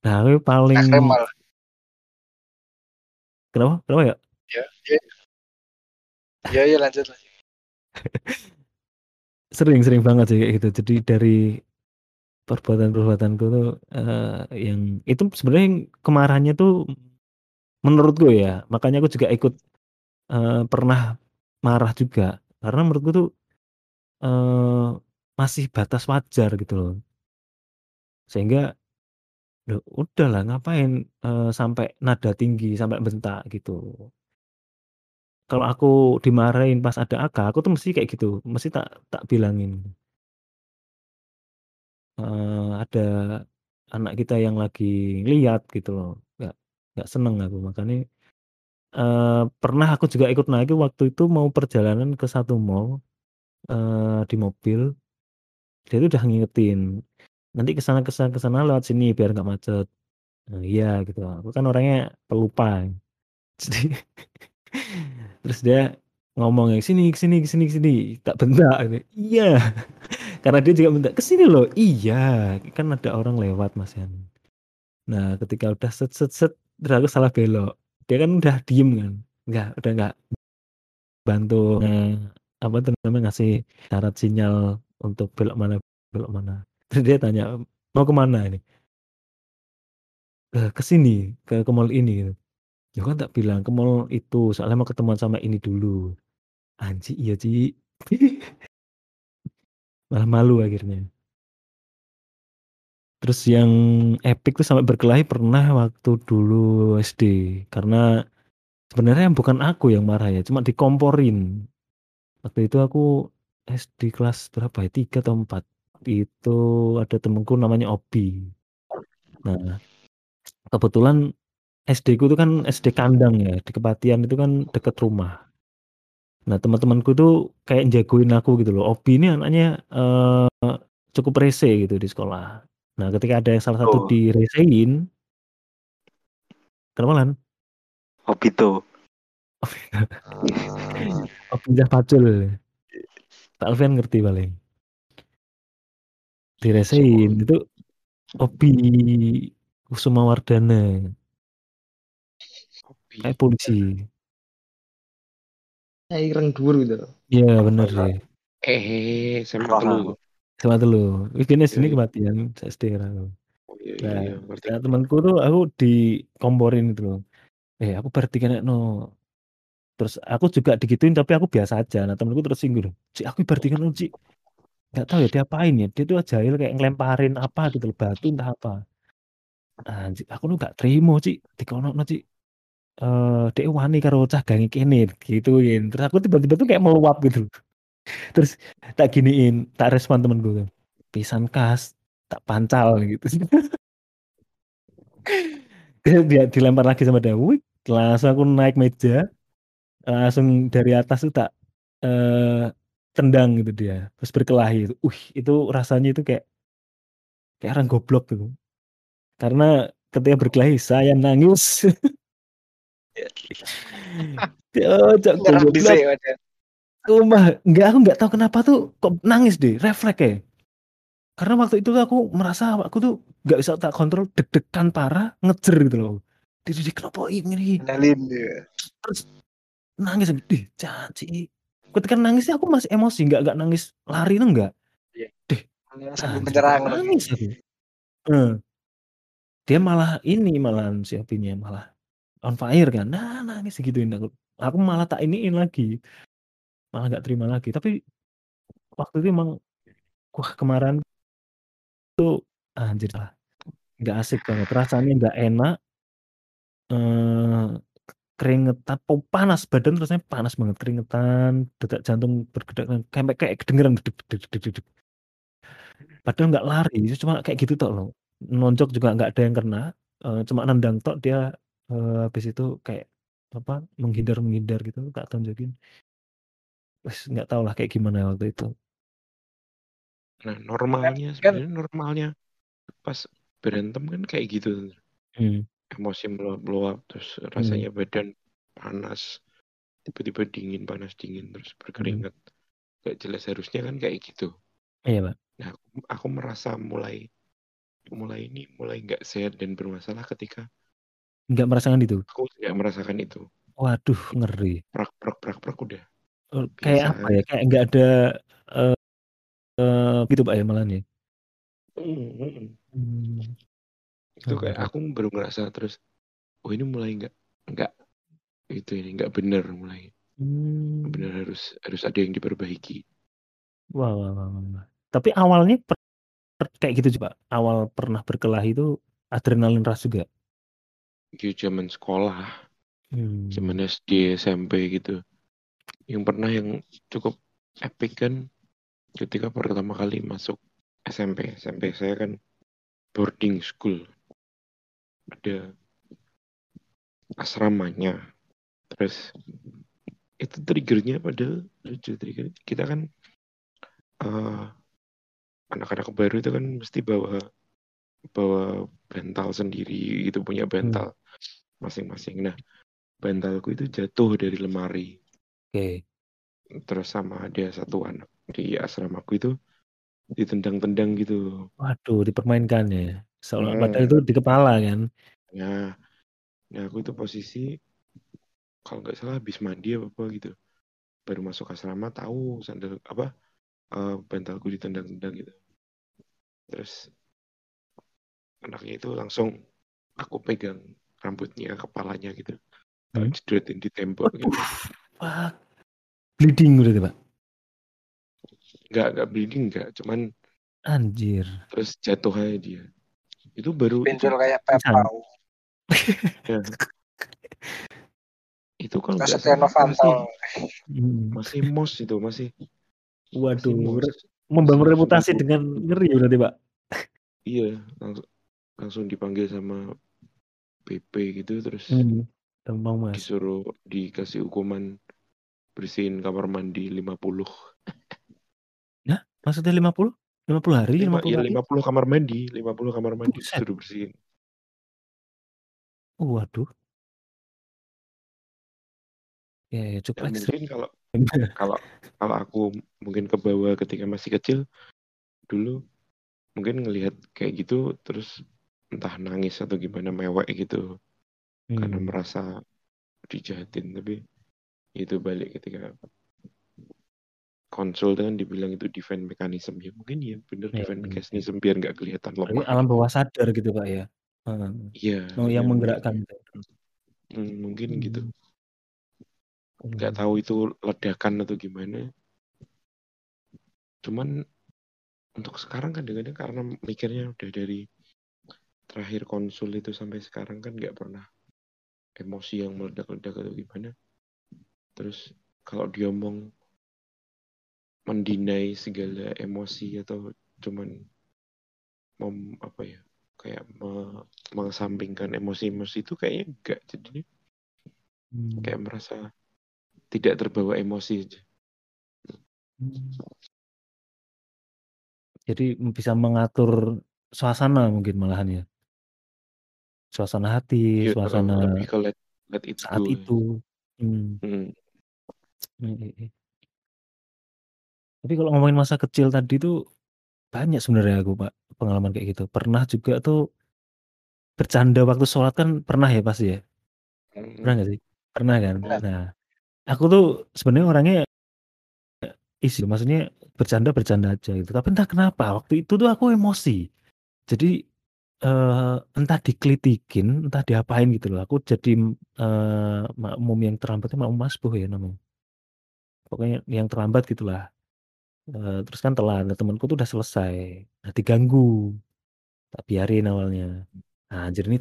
Nah, aku paling malah. kenapa? Kenapa ya? Ya, ya. Ya, ya lanjut lanjut. <laughs> Sering-sering banget sih kayak gitu. Jadi dari perbuatan-perbuatanku tuh eh, yang itu sebenarnya kemarahannya tuh menurutku ya, makanya aku juga ikut eh, pernah marah juga karena menurutku tuh eh, masih batas wajar gitu loh. Sehingga "Loh, udahlah ngapain eh, sampai nada tinggi, sampai bentak gitu. Kalau aku dimarahin pas ada Aka, aku tuh mesti kayak gitu, mesti tak tak bilangin. Eh, ada anak kita yang lagi lihat gitu loh, nggak nggak seneng aku. Makanya, eee, pernah aku juga ikut naik waktu itu mau perjalanan ke satu mall, eee, di mobil, dia tuh udah ngingetin, "Nanti ke sana ke sana ke sana lewat sini biar nggak macet." Nah iya gitu, aku kan orangnya pelupa, <laughs> jadi terus dia ngomong, "Ke sini ke sini ke sini ke sini," tak bentak gitu, "Iya," <laughs> karena dia juga minta, "Ke sini loh," "Iya," kan ada orang lewat Mas kan. Nah ketika udah set set set, terus aku salah belok, dia kan udah diem kan, nggak udah nggak bantu, eee, apa namanya, ngasih syarat sinyal untuk belok mana belok mana. Terus dia tanya, "Mau ke mana ini?" "Eee, ke sini, ke ke mall ini," gitu. "Loh kan tak bilang ke mall itu, soalnya mau ketemuan sama ini dulu." Anjing iya Ci. <laughs> Malah malu akhirnya. Terus yang epic tuh sampai berkelahi pernah waktu dulu SD, karena sebenarnya bukan aku yang marah ya, cuma dikomporin. Waktu itu aku SD kelas berapa ya, 3 atau 4, itu ada temenku namanya Obi. Nah, kebetulan SD-ku itu kan SD kandang ya, di Kepatihan itu kan deket rumah. Nah teman-temanku tuh kayak jagoin aku gitu loh, Obi ini anaknya, eee, cukup rese gitu di sekolah. Nah ketika ada yang salah satu Oh. diresein kenapa Lan? Obito. <laughs> Obinah Pacul. Kak Alfian ngerti paling. Diresein, itu Obi Kusumawardana. Hobi. Kayak polisi. Kayak ireng dhuwur gitu loh. Iya bener sih. Eh, sama Paham. telu. Sama telu, wis kene Iya, sini iya. Kepatihan, SD kan aku. Oh iya iya Nah, iya, nah temanku tuh aku dikomporin gitu loh. "Eh aku bar dikenekno." Terus aku juga digituin tapi aku biasa aja. Nah temenku tersinggung, "Cik aku bar dikenekno Cik." Nggak tahu ya diapain ya, dia tuh jahil kayak ngelemparin apa gitu loh, batu entah apa. Anjing aku tuh nggak trimo Cik, dikonokno Cik. Eee, "Dek wani karo cah gange kene," digituin. Terus aku tiba-tiba tuh kayak meluap gitu. Terus tak giniin, tak respon temenku kan, "Pisan Kas, tak pancal," gitu. <laughs> Dia dilempar lagi sama dia, wih, langsung aku naik meja, langsung dari atas tuh tak, eee, tendang gitu dia, terus berkelahi. Wih, itu rasanya itu kayak kayak orang goblok gitu. Karena ketika berkelahi saya nangis. <laughs> <laughs> Cocok Nyerah goblok. dhisik wajan. Sumpah, enggak aku nggak tahu kenapa tuh kok nangis deh, refleks ya. Karena waktu itu tuh aku merasa aku tuh nggak bisa tak kontrol, deg-degan parah, ngejer gitu loh. Diri kenapa ini? Kendalin ya. Terus nangis, dih janji. Ketika nangisnya aku masih emosi, nggak nggak nangis lari itu enggak. Iya. Deh, Sambil menyerang nangis aku. Heeh. Dia malah ini malahan si Opinya malah on fire kan. Nah, nangis segituin aku. Aku malah tak iniin lagi. Malah nggak terima lagi. Tapi waktu itu emang wah kemarin tuh anjir lah. Nggak asik banget. Rasanya nggak enak. Eee, keringetan, po panas badan rasanya panas banget, keringetan, detak jantung berdetak sampai kayak kedengeran. Padahal nggak lari, cuma kayak gitu tok loh. Nonjok juga nggak ada yang kena, eee, cuma nendang tok dia, eee, habis itu kayak apa, menghindar-menghindar gitu, tak tonjokin. Wes nggak tahu lah kayak gimana waktu itu. Nah, normalnya kan sebenarnya normalnya pas berantem kan kayak gitu. Hmm. Emosi meluap-meluap, terus Hmm. rasanya badan panas, tiba-tiba dingin, panas dingin, terus Hmm. berkeringat. Gak jelas harusnya kan kayak gitu. Iya, Pak. Nah, aku, aku merasa mulai mulai ini mulai nggak sehat dan bermasalah ketika Nggak merasakan itu? aku nggak merasakan itu. Waduh, ngeri. Prak prak prak prak udah. Kayak Biasa apa ya, kayak nggak ada, eee eee, gitu Pak ya malahan ya? Mhm mhm. Mmm. Itu Oh, kayak ngeri. aku baru ngerasa terus, oh ini mulai nggak nggak itu ini nggak bener mulai. Mmm. Bener harus harus ada yang diperbaiki. Wah wah wah wah wah. Tapi awalnya per per kayak gitu Pak, awal pernah berkelahi itu adrenalin rush juga? Ya zaman sekolah, zaman Mmm. SD, SMP gitu. Yang pernah yang cukup epic kan ketika pertama kali masuk SMP. SMP saya kan boarding school ada asramanya terus itu triggernya padahal lucu trigger kita kan eh, anak-anak baru itu kan mesti bawa bawa bantal sendiri itu punya bantal masing-masing nah bantalku itu jatuh dari lemari Oke. terus sama ada satu anak di asramaku itu ditendang-tendang gitu Waduh, dipermainkan ya. Seolah Hmm. padahal itu di kepala kan. Nah, nah aku itu posisi kalau nggak salah habis mandi apa apa gitu. Baru masuk asrama tahu sandal apa eh, bantalku ditendang-tendang gitu. Terus anaknya itu langsung aku pegang rambutnya kepalanya gitu. Hmm. di tembok gitu. Wah, bleeding berarti pak. Nggak nggak bleeding nggak, cuman Anjir. terus jatuh aja dia. Itu baru itu, Pinjol kayak pepau. ya. itu kalau nggak salah Novanto. masih Hmm. masih mos itu masih masih Waduh, mos. re- membangun reputasi dengan ngeri berarti pak. Iya, langsung langsung dipanggil sama PP gitu terus Hmm. Gampang mas. disuruh dikasih hukuman bersihin kamar mandi 50. Maksudnya 50? 50 hari? Lima, 50 ya hari? 50 kamar mandi, 50 kamar mandi Buset. disuruh bersihin. Waduh. Ya, ya Ya, cukup ekstrim. mungkin kalau <laughs> kalau kalau aku mungkin ke bawah ketika masih kecil dulu mungkin ngelihat kayak gitu terus entah nangis atau gimana mewek gitu karena Hmm. merasa dijahatin tapi itu balik ketika konsul kan dibilang itu defense mechanism ya mungkin ya bener Ya, defense mechanism biar nggak kelihatan lemah alam bawah sadar gitu pak ya. Hmm. iya Oh, yang iya, menggerakkan. mungkin, Hmm, mungkin Hmm. gitu Hmm. nggak tahu itu ledakan atau gimana cuman untuk sekarang kadang-kadang karena mikirnya udah dari terakhir konsul itu sampai sekarang kan nggak pernah emosi yang meledak-ledak atau gimana terus kalau dia ngomong mendinai segala emosi atau cuman mem, apa ya kayak me- mengesampingkan emosi-emosi itu kayaknya enggak jadi Hmm. kayak merasa tidak terbawa emosi aja. Hmm. Jadi bisa mengatur suasana mungkin malahan ya. Suasana hati, Iya, suasana lebih ke let, let it saat go. ya. itu. Hmm. Hmm. Hmm, iya, iya. Tapi kalau ngomongin masa kecil tadi tuh banyak sebenarnya aku pak pengalaman kayak gitu. Pernah juga tuh bercanda waktu sholat kan pernah ya pasti ya. Pernah Hmm. nggak sih? Pernah kan? Pernah. Nah, aku tuh sebenarnya orangnya isi, maksudnya bercanda-bercanda aja gitu. Tapi entah kenapa waktu itu tuh aku emosi. Jadi eh, entah dikelitikin, entah diapain gitu loh. Aku jadi eh, makmum yang terlambat itu makmum masbuh ya namanya. Pokoknya yang terlambat gitulah. Eh, terus kan telat, nah, temanku tuh udah selesai. Nah, diganggu. Tak biarin awalnya. Nah, anjir ini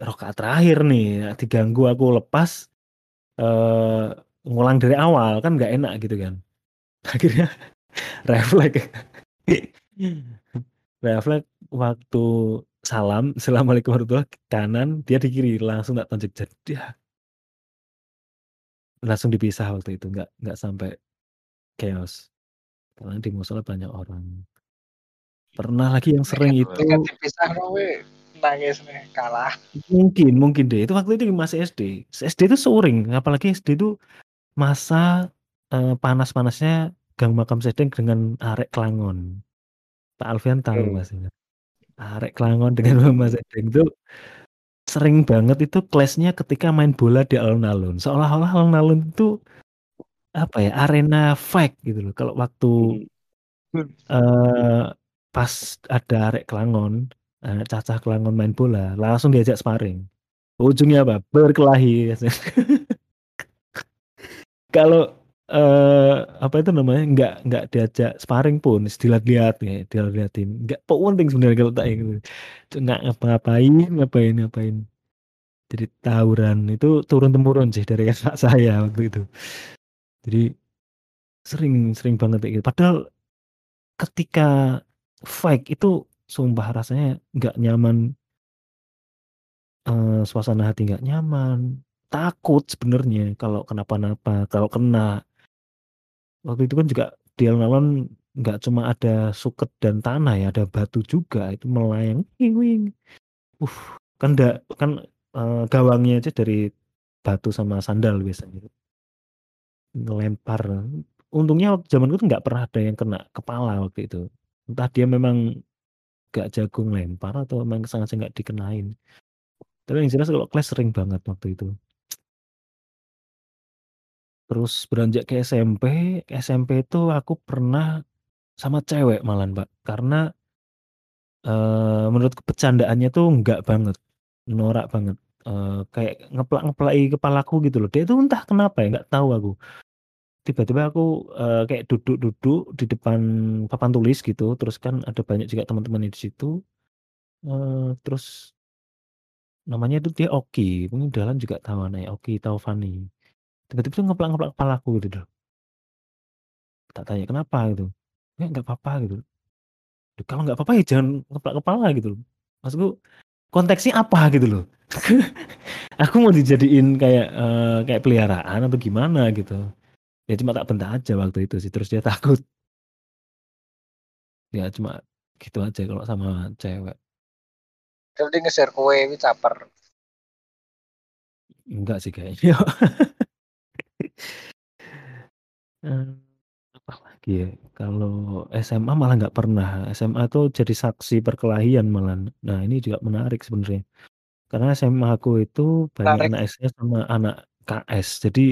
rokaat terakhir nih, diganggu aku lepas eh ngulang dari awal kan nggak enak gitu kan. <laughs> Akhirnya <laughs> refleks. <laughs> refleks waktu salam, assalamualaikum warahmatullahi wabarakatuh, kanan, dia di kiri, langsung tak tonjok jadi langsung dipisah waktu itu, nggak nggak sampai chaos. Karena di musola banyak orang. Pernah lagi yang sering itu Ketika dipisah kowe nangis nih kalah. mungkin mungkin deh itu waktu itu masih SD. SD itu sering, apalagi SD itu masa eh, panas-panasnya Gang Makam Sedeng dengan arek Klangon. Pak Alfian tahu Hmm. pastinya. Arek Klangon dengan Mama Sedeng itu sering banget itu clash-nya ketika main bola di alun-alun. Seolah-olah alun-alun itu apa ya arena fight gitu loh. Kalau waktu Hmm. eh pas ada arek Klangon, eh, cacah Klangon main bola, langsung diajak sparring. Ujungnya apa? Berkelahi. <laughs> Kalau eh apa itu namanya? Nggak nggak diajak sparring pun dilihat-lihat ya dilihat-lihatin nggak penting sebenarnya kalau tak gitu nggak ngapa-ngapain ngapain ngapain. Jadi tawuran itu turun temurun sih dari <laughs> kakak saya waktu itu. Jadi sering sering banget kayak gitu. Padahal ketika fight itu sumpah rasanya nggak nyaman. Eee, suasana hati nggak nyaman, takut sebenarnya kalau kenapa-napa, kalau kena. Waktu itu kan juga di alun-alun nggak cuma ada suket dan tanah ya, ada batu juga itu melayang, Uh, kan da kan, eee, gawangnya aja dari batu sama sandal biasanya. Ngelempar, untungnya zamanku tuh nggak pernah ada yang kena kepala waktu itu. Entah dia memang nggak jago ngelempar atau memang sengaja nggak dikenain. Tapi yang jelas kalau kelas sering banget waktu itu. Terus beranjak ke SMP, SMP itu aku pernah sama cewek malahan, Mbak, karena eee, menurutku bercandaannya tuh enggak banget, norak banget, eee, kayak ngeplak-ngeplaki kepalaku gitu loh. Dia itu entah kenapa ya, nggak tahu aku. Tiba-tiba aku, eee, kayak duduk-duduk di depan papan tulis gitu, terus kan ada banyak juga teman-temannya di situ, eee, terus namanya itu dia Oki, mungkin Dahlan juga tahu namanya Oki Taufani. Tiba-tiba tuh ngeplak-ngeplak kepalaku gitu loh. Tak tanya, "Kenapa?" gitu. "Ya nggak apa-apa," gitu. Loh kalau nggak apa-apa ya jangan ngeplak kepala gitu loh. Maksudku konteksnya apa gitu loh. <laughs> Aku mau dijadiin kayak, eee, kayak peliharaan atau gimana gitu. Ya cuma tak bentak aja waktu itu sih, terus dia <laughs> takut. Ya cuma gitu aja kalau sama cewek. Terus dia nge-share kowe kuwi caper. Enggak sih kayaknya. <laughs> Eee, apa lagi ya, kalau SMA malah nggak pernah, SMA tuh jadi saksi perkelahian malahan. Nah ini juga menarik sebenarnya. Karena SMA aku itu banyak Menarik. anak SS sama anak KS, jadi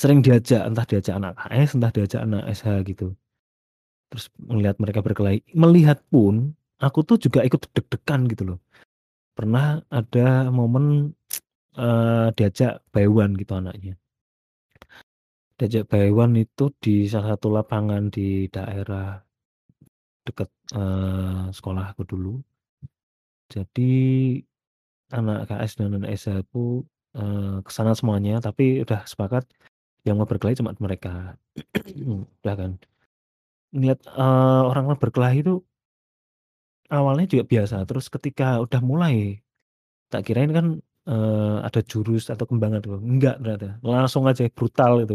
sering diajak, entah diajak anak KS, entah diajak anak SH gitu. Terus melihat mereka berkelahi melihat pun, aku tuh juga ikut deg-degan gitu loh. Pernah ada momen, eee, diajak one gitu anaknya. Diajak one itu di salah satu lapangan di daerah dekat, eee, sekolahku dulu. Jadi anak KS dan anak SH aku, eee, ke sana semuanya, tapi udah sepakat yang mau berkelahi cuma mereka. <clears throat> Udah kan. Ngelihat, eee, orang-orang berkelahi itu awalnya juga biasa, terus ketika udah mulai, tak kirain kan, eee, ada jurus atau kembangan tuh, enggak ternyata, langsung aja brutal itu,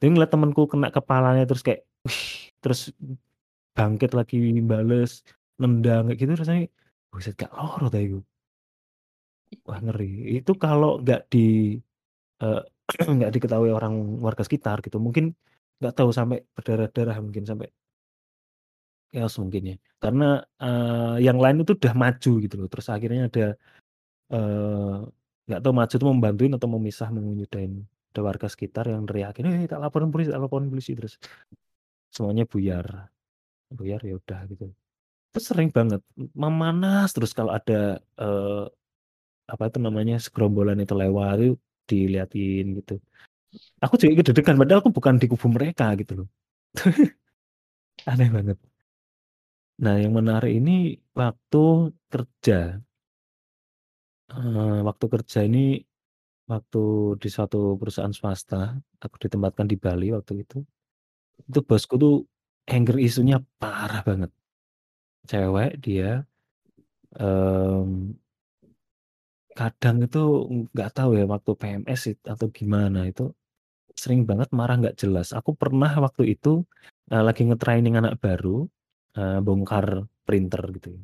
Jadi ngeliat temenku kena kepalanya terus kayak, wih, terus bangkit lagi bales, nendang kayak gitu rasanya, buset gak loro ta iku. Wah ngeri. Itu kalau nggak di eee, <clears throat> nggak diketahui orang warga sekitar gitu, mungkin nggak tahu sampai berdarah-darah mungkin sampai chaos mungkin ya. Karena, eee, yang lain itu udah maju gitu loh, terus akhirnya ada, eee, nggak tahu maju itu membantuin atau memisah, menyudahin. Ada warga sekitar yang neriakin, "Hei tak laporin polisi tak laporin polisi," terus semuanya buyar. Buyar ya udah gitu. Terus sering banget memanas terus kalau ada, eee, apa itu namanya, segerombolan itu lewat itu diliatin gitu. Aku juga ikut padahal aku bukan di kubu mereka gitu loh. <laughs> Aneh banget. Nah yang menarik ini waktu kerja. Eee, waktu kerja ini, waktu di suatu perusahaan swasta, aku ditempatkan di Bali waktu itu. Itu bosku tuh anger issue-nya parah banget. Cewek dia, mmm kadang itu nggak tahu ya waktu PMS atau gimana itu, sering banget marah nggak jelas. Aku pernah waktu itu, eee, lagi nge-training anak baru, eee, bongkar printer gitu ya.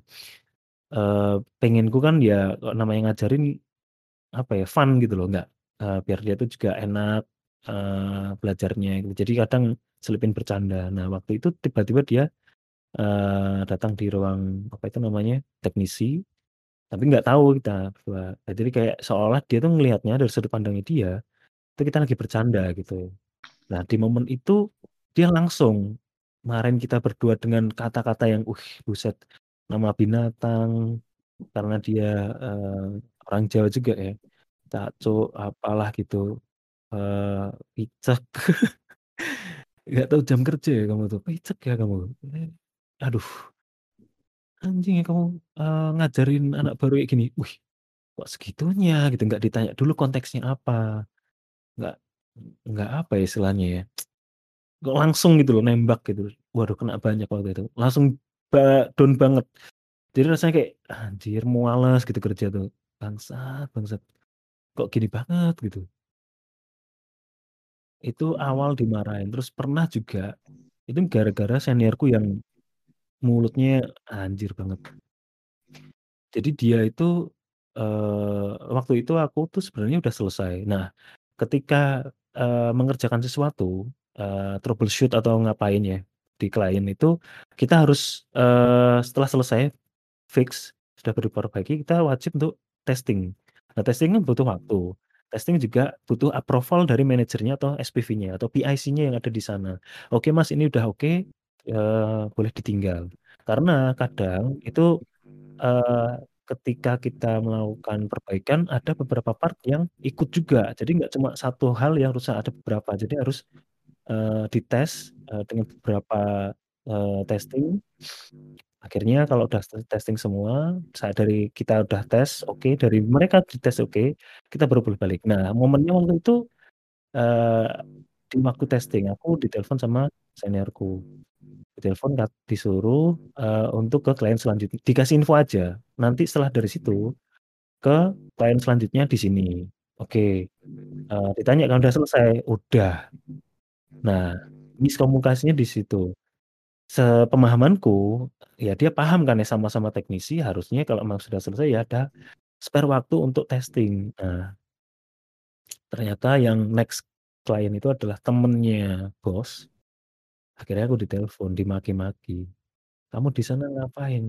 Eee, pengenku kan ya kalau namanya ngajarin, apa ya, fun gitu loh, nggak eee, biar dia tuh juga enak, eee, belajarnya gitu. Jadi kadang selipin bercanda. Nah waktu itu tiba-tiba dia, eee, datang di ruang, apa itu namanya, teknisi, tapi nggak tahu kita berdua. Nah jadi kayak seolah dia tuh ngelihatnya dari sudut pandangnya dia, itu kita lagi bercanda gitu. Nah di momen itu, dia langsung marahin kita berdua dengan kata-kata yang, wih buset, nama binatang, karena dia, eee, orang Jawa juga ya, cakcuk, apalah gitu, eee, picek. <laughs> Nggak tahu jam kerja ya kamu tuh, picek ya kamu, eee, aduh. Anjing ya kamu, eee, ngajarin anak baru kayak gini, wih, kok segitunya gitu, nggak ditanya dulu konteksnya apa. Nggak nggak apa ya istilahnya ya, kok langsung gitu loh nembak gitu. Waduh kena banyak waktu itu. Langsung ba down banget. Jadi rasanya kayak, "Anjir males gitu kerja tuh, bangsat bangsat, kok gini banget?" Gitu. Itu awal dimarahin, terus pernah juga, itu gara-gara seniorku yang mulutnya anjir banget. Jadi dia itu, eee, waktu itu aku tuh sebenarnya udah selesai. Nah, ketika, eee, mengerjakan sesuatu, eee, troubleshoot atau ngapain ya, di klien itu, kita harus, eee, setelah selesai fix, sudah diperbaiki, kita wajib untuk testing. Nah, testing kan butuh waktu. Testing juga butuh approval dari manajernya atau SPV-nya atau PIC-nya yang ada di sana. "Oke Mas, ini udah oke, eee, boleh ditinggal." Karena kadang itu, eee, ketika kita melakukan perbaikan ada beberapa part yang ikut juga. Jadi nggak cuma satu hal yang rusak, ada beberapa. Jadi harus, eee, dites, eee, dengan beberapa, eee, testing. Akhirnya kalau udah tes testing semua, misalnya dari kita udah tes oke, dari mereka dites oke, kita baru boleh balik. Nah, momennya waktu itu, eee, di waktu testing aku ditelepon sama seniorku. Ditelepon kat disuruh, eee, untuk ke klien selanjutnya dikasih info aja, nanti setelah dari situ, ke klien selanjutnya di sini. Oke, eee, ditanya kan udah selesai, udah. Nah, miskomunikasinya di situ. Sepemahamanku, ya dia paham kan ya sama-sama teknisi harusnya kalau memang sudah selesai ya ada spare waktu untuk testing. Nah ternyata yang next klien itu adalah temennya bos. Akhirnya aku ditelepon, dimaki-maki, "Kamu di sana ngapain?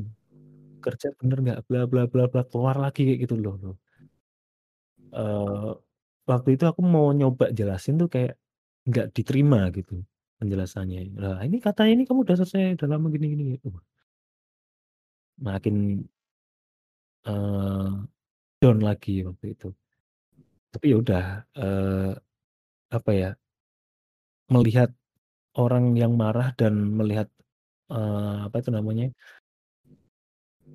Kerja bener nggak? Bla bla bla bla." Keluar lagi kayak gitu loh loh. Eee, waktu itu aku mau nyoba jelasin tuh kayak nggak diterima gitu penjelasannya. "Lah ini katanya ini kamu udah selesai, udah lama gini gini." Uh. Makin eee, down lagi waktu itu. Tapi ya udah, eee, apa ya melihat orang yang marah dan melihat, eee, apa itu namanya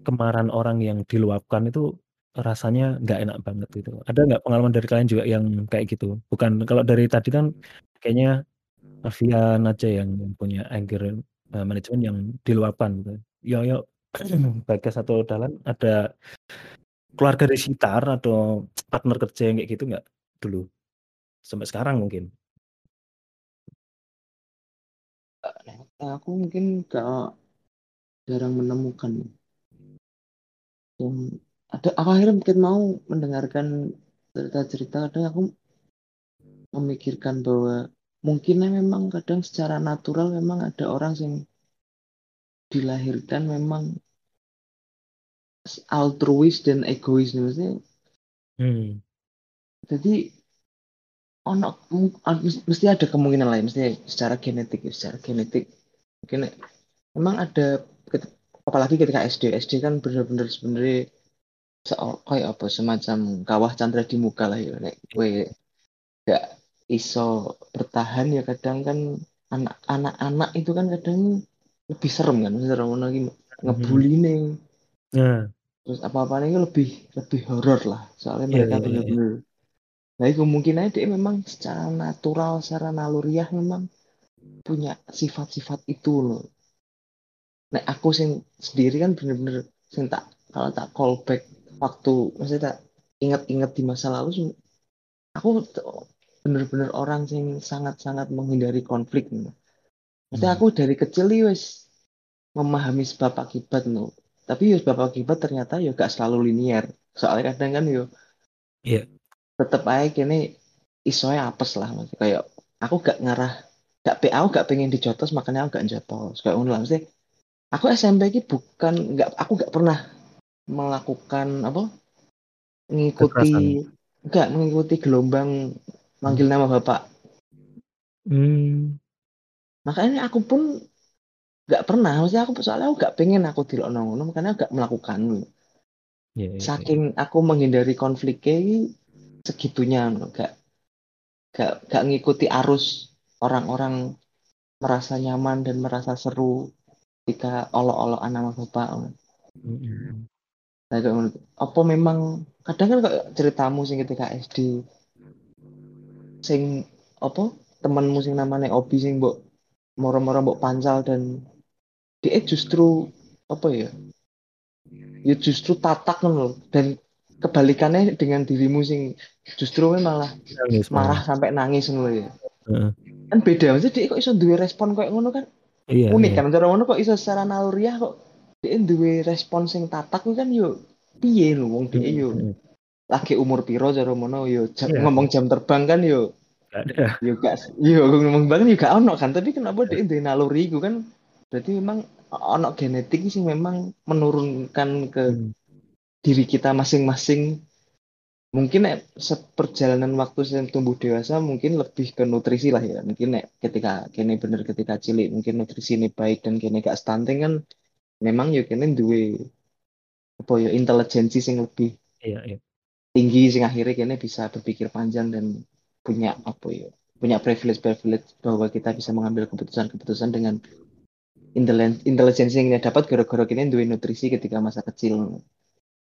kemarahan orang yang diluapkan itu rasanya nggak enak banget gitu. Ada nggak pengalaman dari kalian juga yang kayak gitu? Bukan kalau dari tadi kan kayaknya Alfian aja yang punya anger, eee, management yang diluapkan gitu. Yoyo <clears throat> Bagas atau Dahlan ada keluarga di sekitar atau partner kerja yang kayak gitu nggak dulu? Sampai sekarang mungkin? Eee, aku mungkin nggak jarang menemukan. Dan ada aku akhirnya mungkin mau mendengarkan cerita-cerita, kadang aku memikirkan bahwa mungkinnya memang kadang secara natural memang ada orang yang dilahirkan memang altruis dan egois nih, maksudnya Hmm. jadi ono mesti ada kemungkinan lain, mesti secara genetik ya, secara genetik. Mungkin memang ada apalagi ketika SD, SD kan bener-bener sebenarnya kayak apa semacam kawah candra di muka lah ya. Nek kowe gak iso bertahan ya kadang kan anak-anak itu kan kadang lebih serem kan serem lagi ngebully nih Nah. terus apa-apa ini lebih lebih horor lah soalnya Iya mereka iya iya. bener-bener nah itu kemungkinan dia memang secara natural secara naluriah memang punya sifat-sifat itu loh nah aku sing sendiri kan bener-bener sing tak kalau tak callback waktu maksudnya tak ingat-ingat di masa lalu aku bener-bener orang yang sangat-sangat menghindari konflik maksudnya Hmm. aku dari kecil nih wes memahami sebab akibat no tapi ya sebab akibat ternyata ya gak selalu linier soalnya kadang kan yo Iya. tetep aja kini isonya apes lah maksudnya kayak aku gak ngarah gak PA aku gak pengen dijotos makanya aku gak jotos kayak ngono lah aku SMP ini bukan nggak aku gak pernah melakukan apa mengikuti enggak mengikuti gelombang manggil nama bapak Hmm. makanya aku pun nggak pernah maksudnya aku soalnya aku gak pengen aku tidak ngono makanya gak melakukan Iya, iya, iya. saking aku menghindari konfliknya segitunya gak gak gak ngikuti arus orang-orang merasa nyaman dan merasa seru ketika olok-olokan nama bapak Mhm. Nah, apa memang kadang kan kayak ceritamu sing ketika SD sing apa temanmu sing namanya Obi sing mbok moro-moro mbok pancal dan dia justru apa ya ya justru tatak lho. dan kebalikannya dengan dirimu sing justru malah Nangis marah sampai nangis ngono ya Heeh. kan beda maksudnya dia kok iso duwe respon kayak ngono kan Iya, unik iya. kan cara ngono kok iso secara naluriah kok dia duwe respon sing tatak kan yo piye lho wong dia yo mhm. Lagi umur piro cara ngono yo jam- Iya. ngomong jam terbang kan yo ada. yo gak yo ngomong banget yo gak ono kan tapi kenapa dia duwe naluri iku kan berarti memang ono genetik sih memang menurunkan ke Hmm. diri kita masing-masing mungkin nek seperjalanan waktu saya tumbuh dewasa mungkin lebih ke nutrisi lah ya mungkin nek ketika kene bener ketika cilik mungkin nutrisi ini baik dan kene gak stunting kan memang ya kene duwe apa ya intelijensi sing lebih Iya, iya. Tinggi sing akhirnya kene bisa berpikir panjang dan punya apa ya punya privilege privilege bahwa kita bisa mengambil keputusan-keputusan dengan intelijensi yang kita dapat gara-gara kene duwe nutrisi ketika masa kecil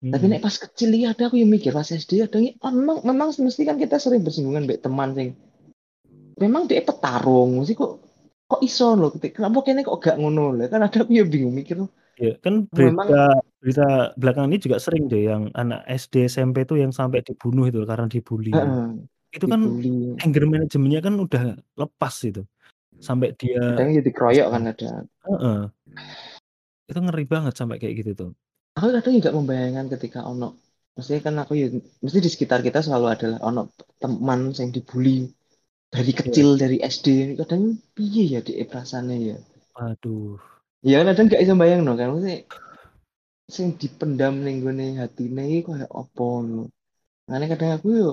tapi Mhm. nek pas kecil ya ada aku yang mikir pas SD ada yang oh, memang memang mesti kan kita sering bersinggungan baik teman sing memang dia petarung sih kok kok iso loh kenapa kene kok gak ngono lah kan ada aku yang bingung mikir loh Iya, kan Memang- berita berita belakangan ini juga sering deh yang anak SD SMP tuh yang sampai dibunuh itu karena dibully. heeh, Itu kan dibully anger manajemennya kan udah lepas itu. Sampai dia kadang jadi keroyok kan ada Heeh. Itu ngeri banget sampai kayak gitu tuh. aku kadang juga membayangkan ketika ono maksudnya kan aku ya mesti di sekitar kita selalu adalah ono teman yang dibully dari kecil dari SD kadang piye ya di perasaannya ya Aduh. Ya kadang gak bisa bayang no kan maksudnya sing dipendam ning gone hatine iki koyo apa no makanya kadang aku yo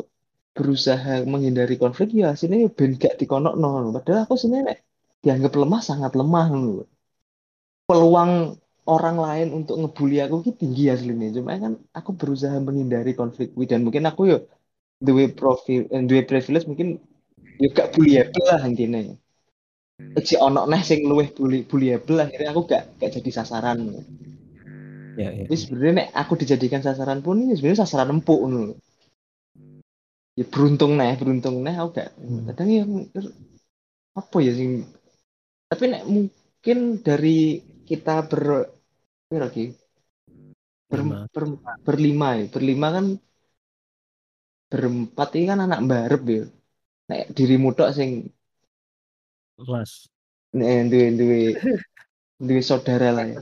berusaha menghindari konflik ya yo ben gak dikonokno no. padahal aku sebenarnya dianggap lemah sangat lemah no. peluang orang lain untuk ngebully aku ki tinggi aslinya cuma kan aku berusaha menghindari konflik dan mungkin aku yo duwe profil eh, duwe privilege mungkin yo gak bullyable lah intinya si ono neh sing luwih bully bullyable akhirnya aku gak gak jadi sasaran Ya, ya. Jadi sebenarnya nek aku dijadikan sasaran pun ini sebenarnya sasaran empuk lho. Ya beruntung nih, beruntung nih aku gak Hmm. kadang ya apa ya sing tapi nek mungkin dari kita ber lagi ber, ber- berlima ya, berlima kan berempat ini kan anak barep ya. Nek dirimu tok sing Kelas. nek duwe duwe <laughs> duwe saudara lah ya.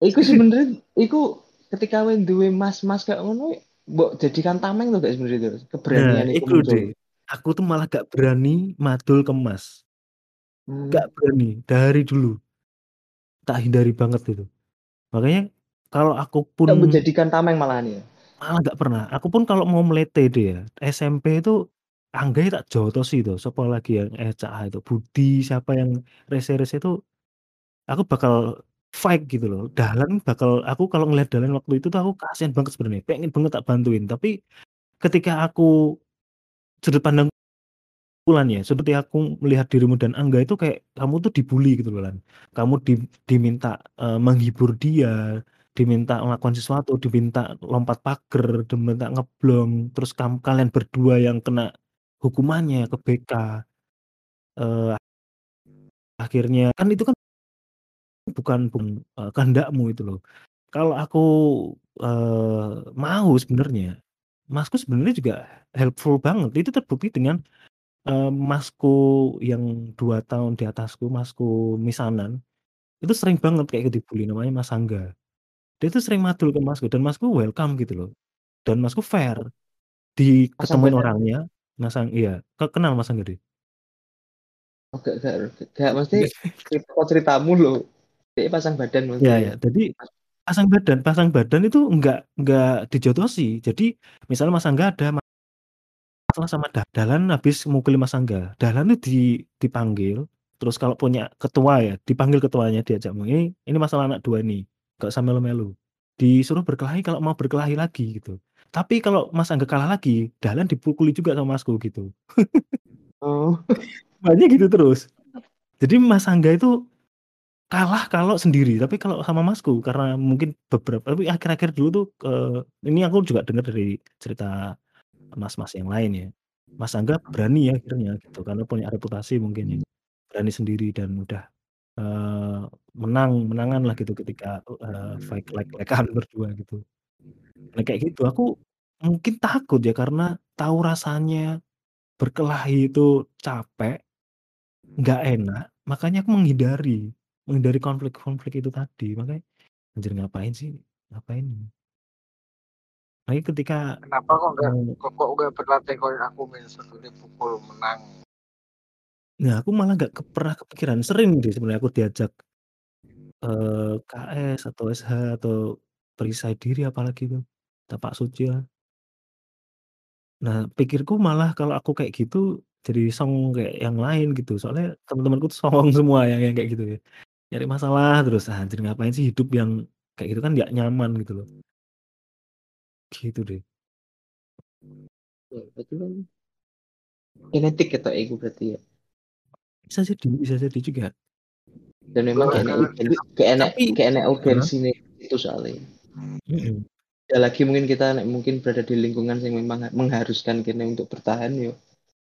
Iku sebenarnya, iku ketika kowe duwe mas-mas kayak ngono, mbok jadikan tameng tuh gak sebenarnya itu Nah, keberanian itu itu deh. Aku tuh malah gak berani madul ke Mas. Hmm. Gak berani dari dulu. Tak hindari banget itu. Makanya kalau aku pun Gak menjadikan tameng malahan ya. malah gak pernah. Aku pun kalau mau melete deh ya, SMP itu anggai tak jotosi itu. Siapa lagi yang Eca itu, Budi, siapa yang rese-rese itu, aku bakal fight gitu loh. Dahlan bakal aku kalau ngeliat Dahlan waktu itu tuh aku kasihan banget sebenarnya. Pengen banget tak bantuin. Tapi ketika aku sudut pandang ya, seperti aku melihat dirimu dan Angga itu kayak kamu tuh dibully gitu loh Lan. Kamu di, diminta eh, menghibur dia, diminta melakukan sesuatu, diminta lompat pagar, diminta ngeblong, terus kamu kalian berdua yang kena hukumannya ke BK. Eh, akhirnya kan itu kan bukan bukan eh, kehendakmu itu loh. Kalau aku eh, mau sebenarnya, Masku sebenarnya juga helpful banget. Itu terbukti dengan eh, Masku yang dua tahun di atasku, Masku misanan, itu sering banget kayak gitu dibully namanya Mas Angga. Dia tuh sering madul ke Masku dan Masku welcome gitu loh. Dan Masku fair. Mas Diketemuin Angga- orangnya, Mas Ang iya, ke- kenal Mas Angga deh. Oh, gak, gak, gak, mesti kok ceritamu lo. Dia pasang badan mesti. Iya ya, jadi pasang badan, pasang badan itu enggak enggak dijodosi. Jadi misalnya Mas Angga ada masalah sama Dah- Dahlan habis mukuli Mas Angga. Dahlan itu di, dipanggil, terus kalau punya ketua ya, dipanggil ketuanya diajak ini ini masalah anak dua nih, gak usah melu-melu. Disuruh berkelahi kalau mau berkelahi lagi gitu. Tapi kalau Mas Angga kalah lagi, Dahlan dipukuli juga sama Masku gitu. Oh, <laughs> Banyak gitu terus. Jadi Mas Angga itu kalah kalau sendiri, tapi kalau sama Masku karena mungkin beberapa tapi akhir-akhir dulu tuh eh, ini aku juga dengar dari cerita mas-mas yang lain ya. Mas Angga berani ya akhirnya gitu karena punya reputasi mungkin ya. Berani sendiri dan udah eee, menang menangan lah gitu ketika, eee, fight like-like-an berdua gitu. Nah kayak gitu aku mungkin takut ya karena tahu rasanya berkelahi itu capek, nggak enak, makanya aku menghindari, menghindari konflik-konflik itu tadi. Makanya, anjir ngapain sih, ngapain? Apalagi ketika, Kenapa kok nggak eee kok kok nggak berlatih kayak aku misalnya dipukul menang? Nah aku malah nggak ke pernah kepikiran, sering deh sebenarnya aku diajak eee, KS atau SH atau perisai diri apalagi tuh, tapak suci lah. Nah pikirku malah kalau aku kayak gitu, jadi song kayak yang lain gitu, soalnya temen-temenku tuh songong <laughs> semua yang yang kayak gitu ya. Nyari masalah terus, ah, anjir ngapain sih hidup yang kayak gitu kan nggak nyaman gitu loh. Gitu deh. Ya berarti kan genetik ketok iku berarti ya? Bisa jadi bisa jadi juga. Dan memang enek tapi gak enek heeh? urgensine itu soalnya. Mhm. Ya lagi mungkin kita nek mungkin berada di lingkungan yang memang mengharuskan kene untuk bertahan yo,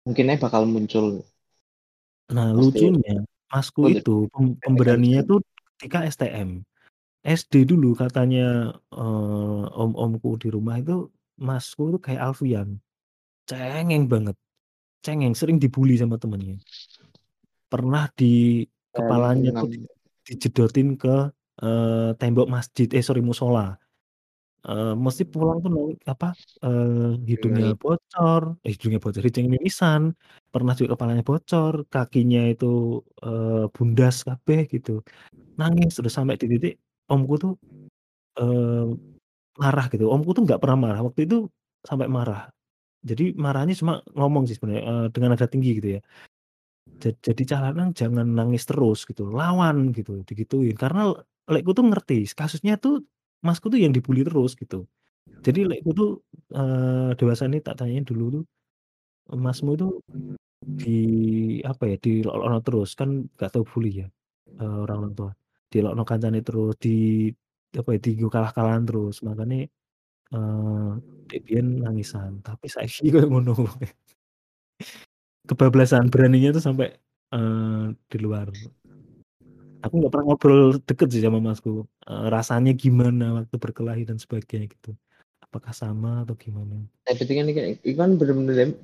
mungkin aja bakal muncul. Nah Pasti lucunya, masku untuk itu pem pemberaninya tuh ketika STM. SD dulu katanya, eee, om-omku di rumah itu, masku tuh kayak Alfian, cengeng banget, cengeng, sering dibully sama temennya. Pernah di Ya kepalanya tuh dijedotin ke, eee, tembok masjid eh sorry musola. Eee, mesti pulang tuh nang apa, eee, hidungnya Ngeri. bocor eh hidungnya bocor, hidungnya mimisan, pernah juga kepalanya bocor, kakinya itu, eee, bundas kabeh gitu. Nangis terus sampai di titik omku tuh, eee, marah gitu, omku tuh nggak pernah marah, waktu itu sampai marah. Jadi marahnya cuma ngomong sih sebenarnya, eee, dengan nada tinggi gitu ya. Ja "Jadi cah lanang jangan nangis terus gitu, lawan," gitu, digituin. Karena lekku tuh ngerti, kasusnya tuh masku tuh yang dibully terus gitu. Jadi lekku tuh, eee, dewasa ini tak tanyain dulu tuh, "Masmu itu di apa ya, dilolokno terus?" Kan nggak tahu bully ya, eee, orang orang tua. "Dilokno kancane terus, di apa ya, dienggo kalah-kalahan terus, makane, eee, dek biyen nangisan, tapi saiki <laughs> koyo ngono." Kebablasan, beraninya tuh sampai, eee, di luar. Aku nggak pernah ngobrol deket sih sama masku, eee, rasanya gimana waktu berkelahi dan sebagainya gitu. Apakah sama atau gimana? Nah berarti kan iki kan bener-bener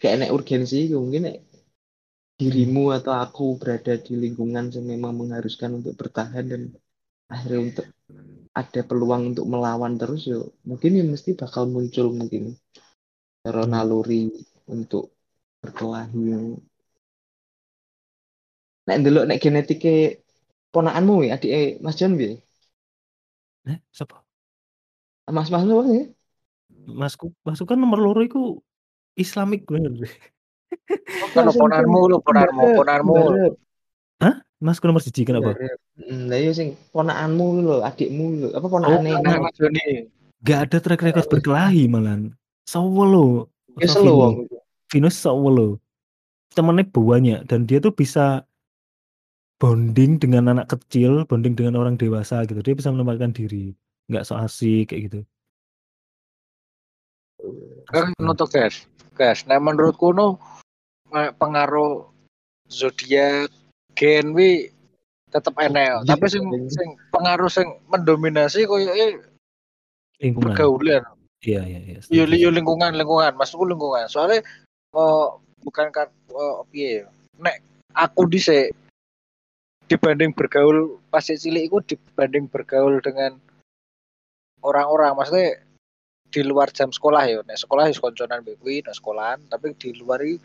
gak enek urgensi iku, mungkin nek Mhm. dirimu atau aku berada di lingkungan yang memang mengharuskan untuk bertahan dan akhirnya untuk ada peluang untuk melawan terus yo, mungkin ya mesti bakal muncul mungkin cara Mmm. naluri untuk berkelahi. Nek ndelok nek genetike ponakanmu ya, adike Mas Jon piye? Eh, sapa? Mas-masmu piye? Masku masku kan nomor loro iku Islamic bener. <laughs> Kalau ponarmu lho, ponarmu, Mbarep ponarmu. Hah? Masku nomor 1 kenapa? Lah iya sing ponakanmu lho, adikmu lho, apa Oh, ponakane Ponakane Mas Joni. Nggak ada track record berkelahi malahan. Solo, Ya Kak selo Vino. wong iku. Vino solo. Temennya banyak dan dia tuh bisa bonding dengan anak kecil, bonding dengan orang dewasa gitu, dia bisa menempatkan diri, nggak so asik kayak gitu. Kan to, Guys. Guys, nek menurutku no kayak pengaruh zodiak, gen wi tetep enek, tapi sing sing pengaruh sing mendominasi koyoke Lingkungan. pergaulan. Iya iya iya, yo lingkungan, lingkungan, maksudku lingkungan. Soalnya oh, bukan kan oh, piye ya. Nek aku dhisik dibanding bergaul pas cilik iku dibanding bergaul dengan orang-orang. Maksudnya di luar jam sekolah ya. Nek sekolah ya konconan kuwi nek sekolahan. Tapi di luar iki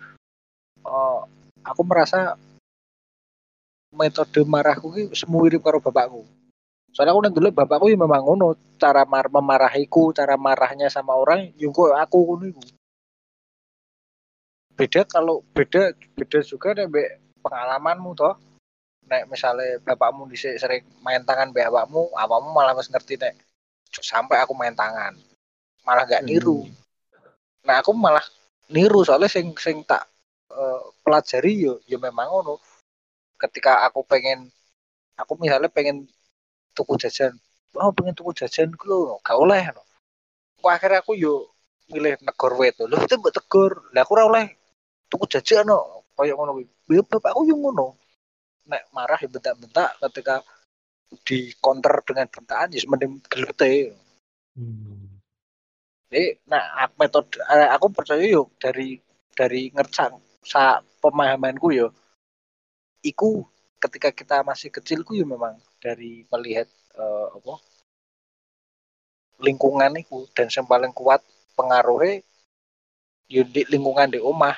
eh, aku merasa metode marahku ki semirip karo bapakku. Soalnya aku nang dulu bapakku ya memang ngono. Cara mar memarahiku cara marahnya sama orang yo kok aku ngono beda kalau beda beda juga mbek pengalamanmu toh nek misalnya bapakmu dhisik sering main tangan mbek awakmu awakmu malah wis ngerti nek "Cuk, sampai aku main tangan. Malah gak niru. Mhm. nah aku malah niru soalnya sing sing tak eh, pelajari yo yo memang ngono. Ketika aku pengen aku misalnya pengen tuku jajan oh pengen tuku jajan ku lho gak oleh no. Kok akhirnya aku yo milih negor wet lho itu mbok tegur. Lah aku ora oleh tuku jajan no koyo ngono kuwi. Ya, bapakku yo ngono nek marah ya bentak-bentak ketika di counter dengan bentakan ya mending gelete Hmm. jadi nah metode eh, aku percaya yuk dari dari ngercang sa pemahamanku yo iku ketika kita masih kecil ku yo memang dari melihat eh, apa lingkungan itu dan yang paling kuat pengaruhnya yo di lingkungan di omah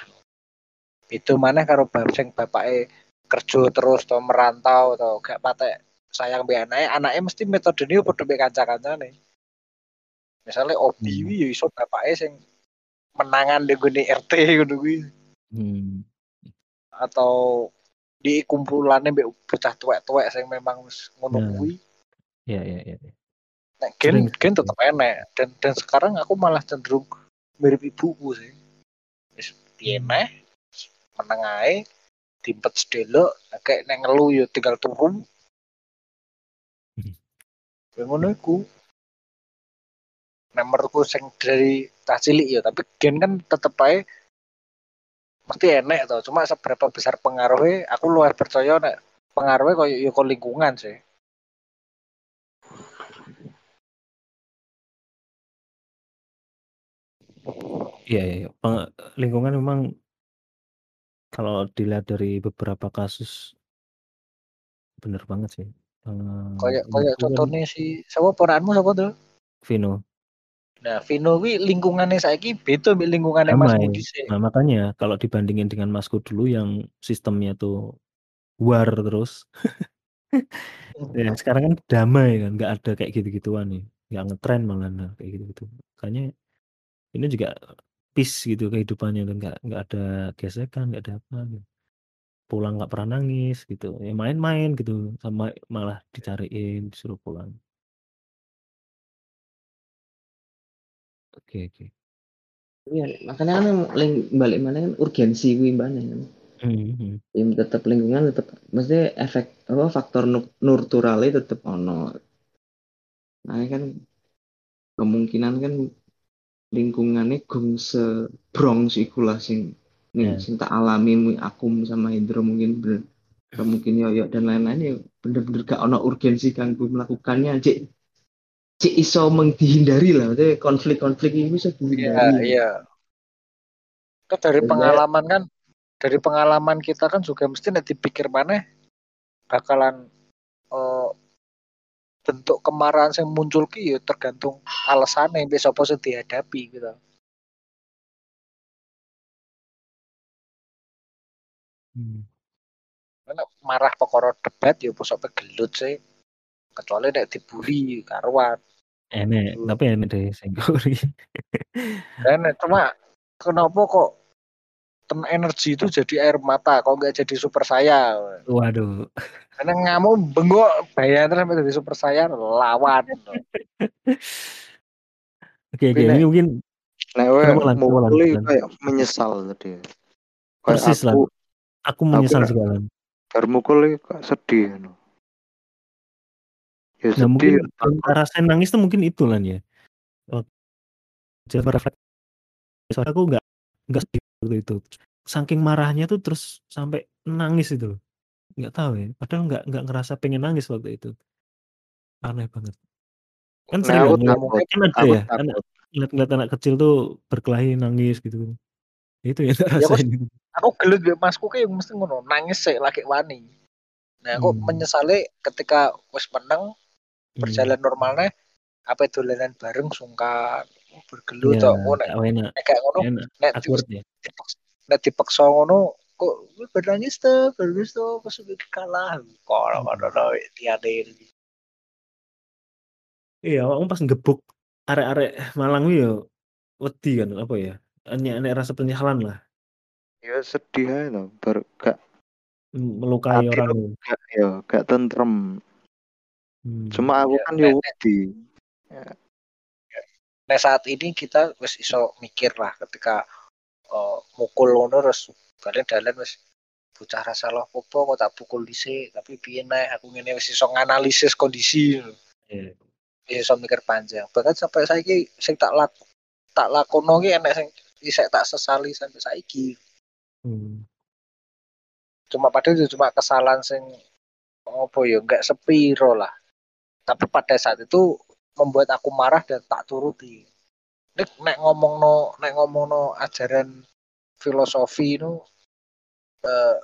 itu mana karo bab sing bapake kerja terus atau merantau atau gak patek sayang be anaknya anaknya mesti metode ini padha be kanca-kancane misalnya obi Hmm. ya iso bapake sing menangan di gune RT kuwi Hmm. atau di kumpulannya mbek bocah tuwek-tuwek sing memang wis ngono Nah. kuwi Ya, ya, ya. nek gen gen sih. tetep enek dan dan sekarang aku malah cenderung mirip ibuku sih wis piye Hmm. Dimpet sedelok kayak nek ngelu yo tinggal turun ya ngono iku. Menurutku sing dari tas cilik ya tapi gen kan tetep ae mesti enek to cuma seberapa besar pengaruhnya aku luwih percaya nek pengaruhnya koyo yo kok lingkungan sih. Iya, iya, iya. Lingkungan memang kalau dilihat dari beberapa kasus bener banget sih. Kayak kayak menurutku kan contohnya si siapa peranmu siapa tuh Vino nah Vino wi lingkungannya saiki beda mbek lingkungannya Mas damai. Budi sih Nah, makanya kalau dibandingin dengan Masku dulu yang sistemnya tuh war terus. <laughs> Ya, sekarang kan damai kan, nggak ada kayak gitu-gituan nih. Nggak ngetren malah nah, kayak gitu-gitu. Makanya ini juga peace gitu kehidupannya dan nggak nggak ada gesekan, nggak ada apa gitu. Pulang nggak pernah nangis gitu. Ya main-main gitu sama malah dicariin disuruh pulang. Oke, oke. Iya, makanya kan link balik mana kan urgensi kuwi mbane kan. Mhm. Ya, tetep lingkungan tetep mesti efek apa faktor nurturalnya tetep ono. Nah kan kemungkinan kan lingkungannya gung sebrongs iku lah sing nih, Ya. sing tak alami aku sama Indro mungkin bener. Atau mungkin yoyo dan lain-lain ya bener-bener gak ono urgensi kanggo melakukannya. Cik cik iso meng dihindari lah. Maksudnya konflik-konflik ini bisa iya dihindari. Iya kan dari Dan pengalaman kan dari pengalaman kita kan juga mesti nek dipikir mana bakalan bentuk kemarahan yang muncul ki ya tergantung alasannya besok apa sing dihadapi gitu Hmm. karena marah perkara debat ya bosok gelut sih kecuali nek dibully karuan Enek, Hmm. tapi enek deh senggori. dan cuma kenapa kok energi itu jadi air mata kok nggak jadi super saya Waduh. karena ngamu bengok bayar sampai jadi super saya lawan Oke, oke. Ini mungkin kayak menyesal tadi. Persis lah. aku Aku menyesal nek- juga Lan. bar mukul kayak sedih. no. Ya Nah mungkin sedih. tak rasain nangis tuh mungkin itu Lan ya. Oh, Coba refleks. Soalnya aku nggak nggak sedih waktu itu. Saking marahnya tuh terus sampai nangis itu loh. Nggak tahu ya. Padahal nggak nggak ngerasa pengen nangis waktu itu. Aneh banget. Kan Nah, sering aku ngeliat, takut. kan ada Aku ya. Ngeliat-ngeliat anak kecil tuh berkelahi nangis gitu. Itu Ya, Mas. rasain. aku gelut ya masku kayak mesti ngono nangis sih laki wani nah aku Hmm. menyesali ketika wis menang Hmm. berjalan normalnya apa dolanan bareng sungkan bergelut Ya, tok oh nek nek kayak ngono nek ya. dipaksa, nek dipaksa ngono kok bernangis tuh bernangis tuh pas udah kalah kok Hmm. ono tiade Iya, aku pas gebuk arek-arek Malang yo wedi kan apa ya? Enek rasa penyesalan lah Ya sedih aja no. Bar gak melukai orang. gak ya gak tentrem. Hmm. Cuma aku Ya, kan ya nek- wedi. Nah saat ini kita wis iso mikir lah ketika eh, mukul ngono terus balen dalan wis bocah rasa salah popo kok tak pukul dhisik? Tapi piye nek aku ngene wis iso nganalisis kondisi? Wis iso mikir panjang. Bahkan sampai saiki sing tak lak tak lakono ki enek sing isek tak sesali sampai saiki. Hmm. cuma padahal itu cuma kesalahan sing apa ya nggak sepiro lah. Tapi pada saat itu membuat aku marah dan tak turuti. Nek nek ngomong no nek ngomong no ajaran filosofi itu eh,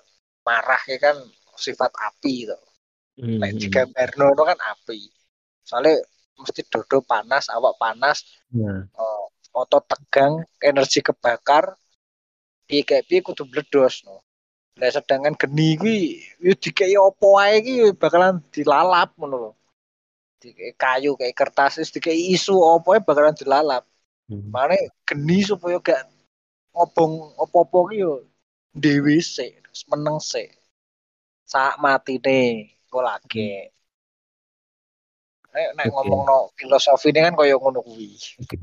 marah ya kan sifat api itu Hmm, nek hmm. digambarno itu kan api. Soalnya mesti dodo panas awak panas Nah, eh, otot tegang energi kebakar piye kayak piye kudu bledos no. Lah sedangkan geni kuwi yo dikei opo iki yo bakalan dilalap ngono Dikei kayu kayak kertas wis dikei isu opo bakalan dilalap. hmm. Mane geni supaya gak ngobong opo-opo ki yo dewi terus meneng sik. Sak matine kok lagi. Nek nek Oke. ngomongno filosofi ini kan koyo ngono kuwi.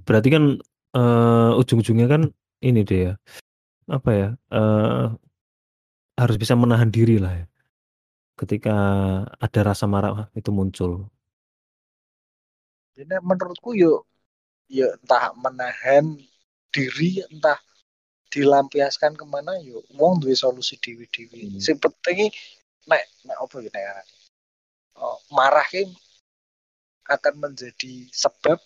Berarti kan eh, ujung-ujungnya kan ini deh ya, apa ya? eh, harus bisa menahan diri lah ya. Ketika ada rasa marah itu muncul. Jadi menurutku yo ya entah menahan diri entah dilampiaskan ke mana yo wong duwe solusi dewi-dewi. Hmm. Sing penting nek nek apa ya nek? Oh, marah ki akan menjadi sebab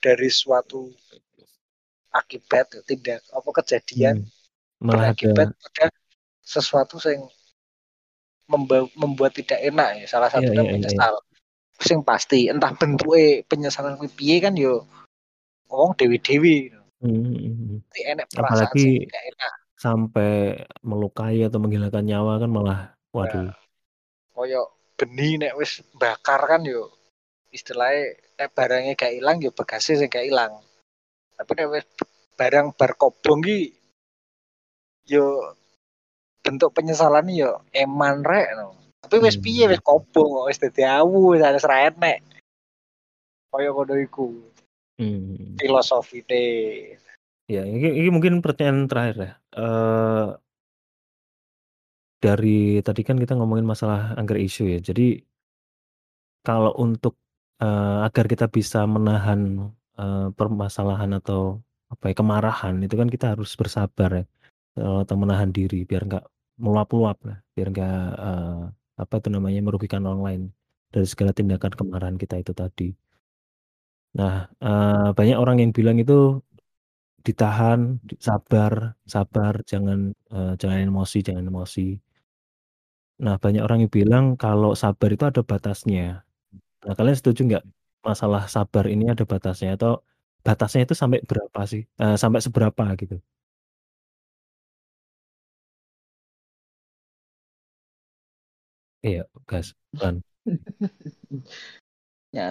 dari suatu akibat ya, tindak apa kejadian Hmm. Berakibat pada sesuatu yang membuat tidak enak ya salah satunya iya, iya, menyesal sing pasti entah bentuknya penyesalan kuwi piye kan yo wong dewi-dewi. Hmm, hmm, enak perasaan Apalagi enak. sampai melukai atau menghilangkan nyawa kan malah waduh. koyo geni nek wis bakar kan yo istilahnya nek barangnya gak ilang yo bagasi sing gak ilang. Tapi nek wis barang bar kobong ki yo bentuk penyesalan yo eman rek no. Tapi wis Hmm. piye wis kobong kok wis dadi awu harus ra enek koyo ngono iku Hmm. filosofi Ya, ini, ini mungkin pertanyaan terakhir ya. Eh dari tadi kan kita ngomongin masalah anger issue ya. Jadi kalau untuk eh, agar kita bisa menahan eh, permasalahan atau apa ya kemarahan itu kan kita harus bersabar ya atau menahan diri biar nggak meluap-luap lah, biar nggak eh, apa itu namanya merugikan orang lain dari segala tindakan kemarahan kita itu tadi. Nah, eh, banyak orang yang bilang itu ditahan, di- sabar, sabar, jangan eh, jangan emosi, jangan emosi. Nah, banyak orang yang bilang kalau sabar itu ada batasnya. Nah, kalian setuju nggak masalah sabar ini ada batasnya atau batasnya itu sampai berapa sih? Eh, sampai seberapa gitu? Iya, gas. Lan. <laughs> ya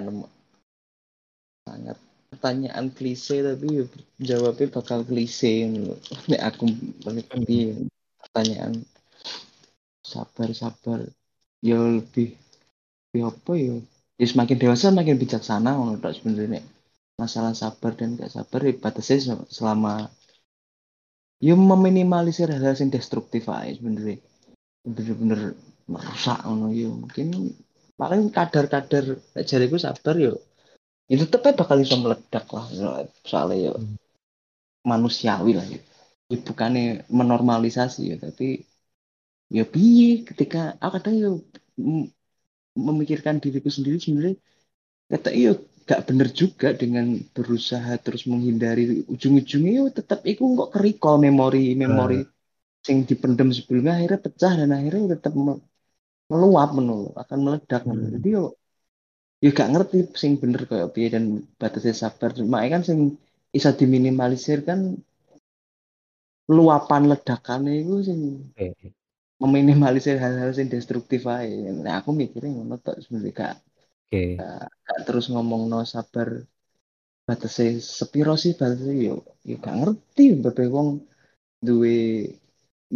sangat pertanyaan klise tapi ya jawabnya bakal klise nek aku mengerti pertanyaan. Sabar sabar ya lebih ya apa ya? Ya semakin dewasa semakin bijaksana tok sebenarnya masalah sabar dan gak sabar ya batasnya se- selama ya meminimalisir hal-hal yang destruktif aja sebenarnya. Bener-bener merusak ngono ya mungkin paling kadar-kadar jariku sabar yo itu tetep bakal bisa meledak lah soalnya yo Hmm. manusiawi lah ya. Ya, bukannya menormalisasi ya tapi ya piye ketika aku kadang yo memikirkan diriku sendiri sebenarnya kata iyo gak bener juga dengan berusaha terus menghindari ujung-ujungnya yo tetap iku kok kerikol memori memori yang dipendam sebelumnya akhirnya pecah dan akhirnya tetap meluap menurut akan meledak. Hmm. jadi yo ya gak ngerti sing bener kayak piye dan batasnya sabar cuma kan sing bisa diminimalisir kan luapan ledakannya itu sing Oke. meminimalisir hal-hal yang destruktif aja. Nah, aku mikirnya ngono tok sebenarnya gak, Oke. gak terus ngomong no sabar batasnya sepiro sih batasnya yo yo gak ngerti beberapa wong duwe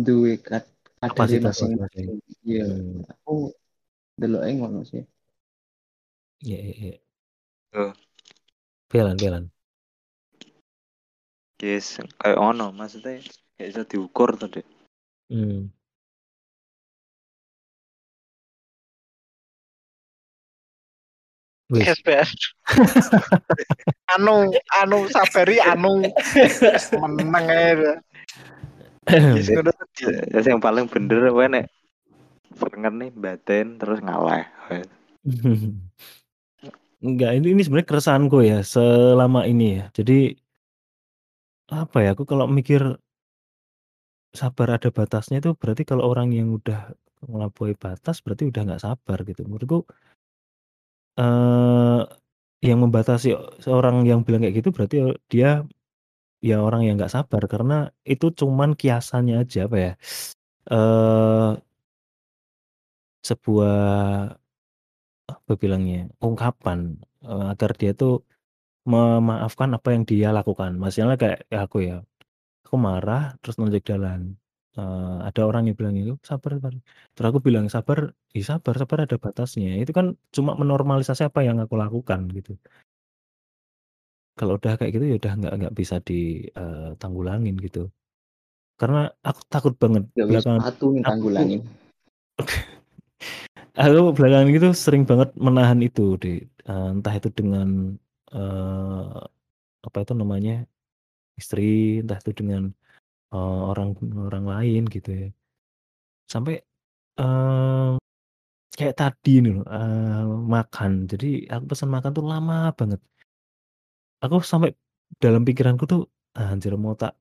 duwe kat Kapasitas masing-masing. Iya, Hmm. aku deloknya ngono sih. Iya, iya, iya. Oh. Belan, belan. Yes, kayak ono maksudnya gak bisa diukur tadi. Hmm. Wis. SPR <laughs> anu anu sabari anu <laughs> meneng ae <clears throat> Tadi. Ya, yang paling bener apa nek Serengen nih batin terus ngalah. <clears throat> Enggak, ini ini sebenarnya keresahanku ya selama ini ya. Jadi apa ya, aku kalau mikir sabar ada batasnya itu berarti kalau orang yang udah melampaui batas berarti udah nggak sabar gitu. Menurutku eh yang membatasi seorang yang bilang kayak gitu berarti dia ya orang yang nggak sabar karena itu cuman kiasannya aja apa ya eh sebuah apa bilangnya ungkapan eh, agar dia tuh memaafkan apa yang dia lakukan. Maksudnya kayak ya aku ya, aku marah terus nonjok jalan. Eh, ada orang yang bilang itu sabar, sabar. Terus aku bilang sabar, ya sabar, sabar ada batasnya. Itu kan cuma menormalisasi apa yang aku lakukan gitu. Kalau udah kayak gitu ya udah nggak nggak bisa ditanggulangin gitu. Karena aku takut banget Gak bisa belakangan nih aku tanggulangin. <laughs> aku belakangan itu sering banget menahan itu di eh, entah itu dengan eh, apa itu namanya istri, entah itu dengan eh, orang orang lain gitu ya. Sampai eh, kayak tadi nih loh eh, makan. Jadi aku pesan makan tuh lama banget. Aku sampai dalam pikiranku tuh "Ah, anjir mau tak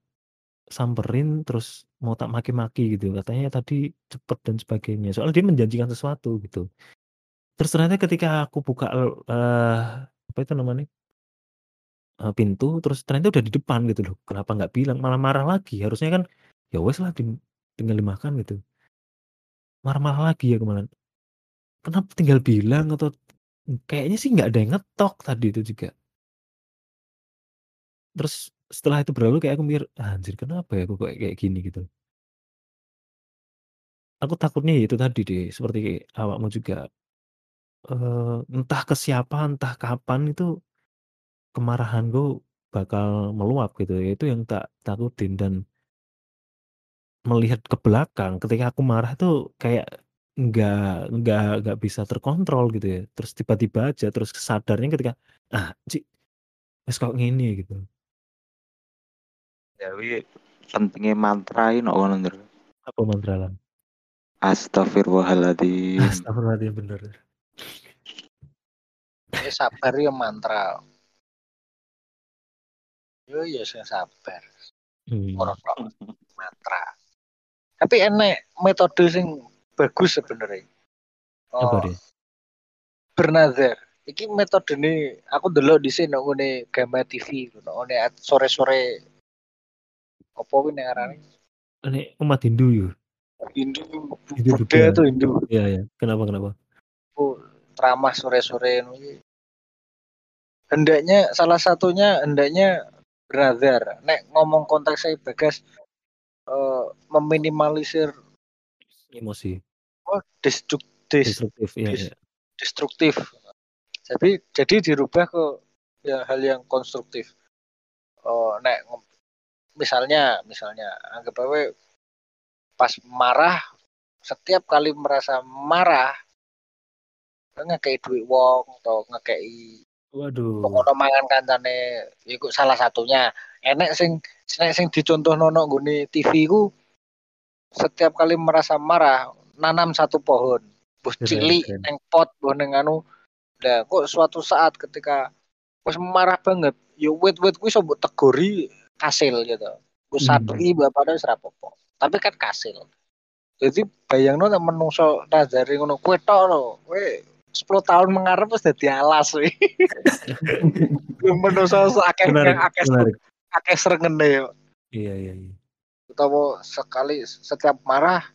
samperin terus mau tak maki-maki gitu. Katanya tadi cepet dan sebagainya. Soalnya dia menjanjikan sesuatu gitu. Terus ternyata ketika aku buka eh, apa itu namanya? eh, pintu terus ternyata udah di depan gitu loh. Kenapa nggak bilang malah marah lagi. Harusnya kan ya wes lah tinggal dimakan gitu. Marah-marah lagi ya kemarin. Kenapa tinggal bilang atau kayaknya sih nggak ada yang ngetok tadi itu juga. Terus setelah itu berlalu kayak aku mikir, "Ah, anjir kenapa ya aku kayak kayak gini gitu. Aku takutnya ya itu tadi deh, seperti awakmu juga. eh, entah ke siapa, entah kapan itu kemarahanku bakal meluap gitu ya. Itu yang tak takutin dan melihat ke belakang ketika aku marah tuh kayak nggak nggak nggak bisa terkontrol gitu ya. Terus tiba-tiba aja terus sadarnya ketika ah cik wes kok gini gitu. Jadi pentingnya mantra ini ngono Ndro. Apa mantra lan? Astagfirullahaladzim. Astagfirullahaladzim bener. Ya sabar ya mantra. Yo ya sing sabar. Hmm. Ora kok mantra. Tapi enek metode sing bagus sebenarnya. Apa Oh, dia? bernazar. Iki metode ini aku dulu di sini ngene Gama TV, ngene sore-sore apa kuwi nek arane? Ini umat Hindu yuk. Hindu, Hindu Buddha tuh Hindu. Iya ya. Kenapa kenapa? Oh, ceramah sore-sore ini. Hendaknya salah satunya hendaknya bernazar. Nek ngomong konteks saya bagas eh, meminimalisir Emosi. oh, destruk, des- Destruktif. Iya dis- iya. destruktif. Jadi jadi dirubah ke ya, hal yang konstruktif. Oh, nek misalnya misalnya anggap aja pas marah setiap kali merasa marah ngekei duit wong atau ngekei Waduh. Pokoknya mangan kancane iku salah satunya. Enek sing enek sing dicontoh nono nggone TV ku setiap kali merasa marah nanam satu pohon. Bus cilik keren. neng pot buh neng anu. Lah kok suatu saat ketika wis marah banget, yo wit-wit kuwi sobo tegori kasil gitu. Wis Hmm. sadri bapaknya wis rapopo. Tapi kan kasil. Jadi bayangno nek menungso nazari ngono kowe tok lho. Kowe 10 tahun mengarep wis dadi alas kowe. <laughs> menungso akeh akeh akeh srengenge yo. Iya iya iya. Utawa sekali setiap marah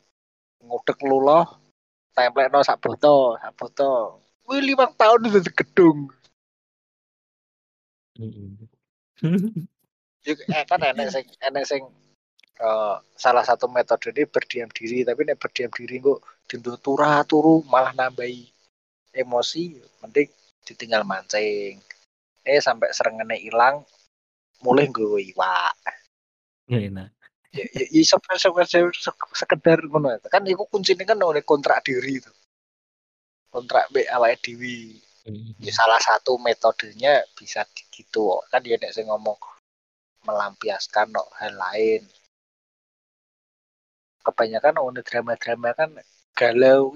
ngudek luloh templekno sak boto, sak boto. Kuwi lima tahun itu di gedung. <laughs> Ya, eh, kan enek sing enek sing eh, salah satu metode ini berdiam diri, tapi nek berdiam diri kok dindo turah turu malah nambahi emosi, mending ditinggal mancing. Eh sampai serengene hilang, mulai gue iwak. Nggak enak. Ya, ya, ya sampai sekedar ngono. Kan iku kuncinya kan oleh kontrak diri itu. Kontrak B dhewe. Mm-mm. Ya, salah satu metodenya bisa gitu. Kan dia nek sing ngomong melampiaskan no, hal lain. kebanyakan one drama-drama kan galau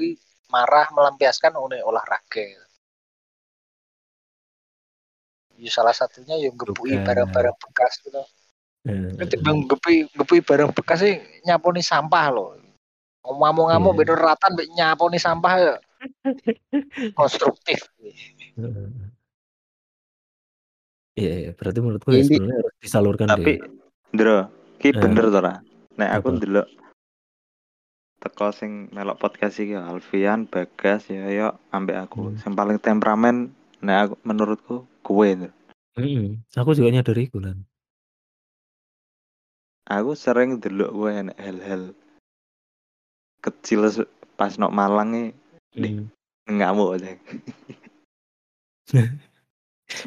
marah melampiaskan one olahraga. Ya salah satunya yang gebui barang-barang bekas gitu. Eh, Nanti bang gebui gebui barang bekas sih nyaponi sampah loh. Ngomong-ngomong Iya. bener ratan mbek nyaponi sampah ya. <laughs> Konstruktif. Iya, iya, berarti menurutku Ya, ini- sebenarnya harus disalurkan Tapi. Ndro, ki Eh. bener to ora? Nek aku Apa? ndelok teko sing melok podcast iki Alfian, Bagas, ya yo ambek aku. Hmm. Sing paling temperamen nek aku menurutku gue itu. Mm-mm. Aku juga nyadari itu kan. Aku sering delok gue enek hal-hal kecil se- pas nok Malang nih Di- Mm. ngamuk aja. <laughs>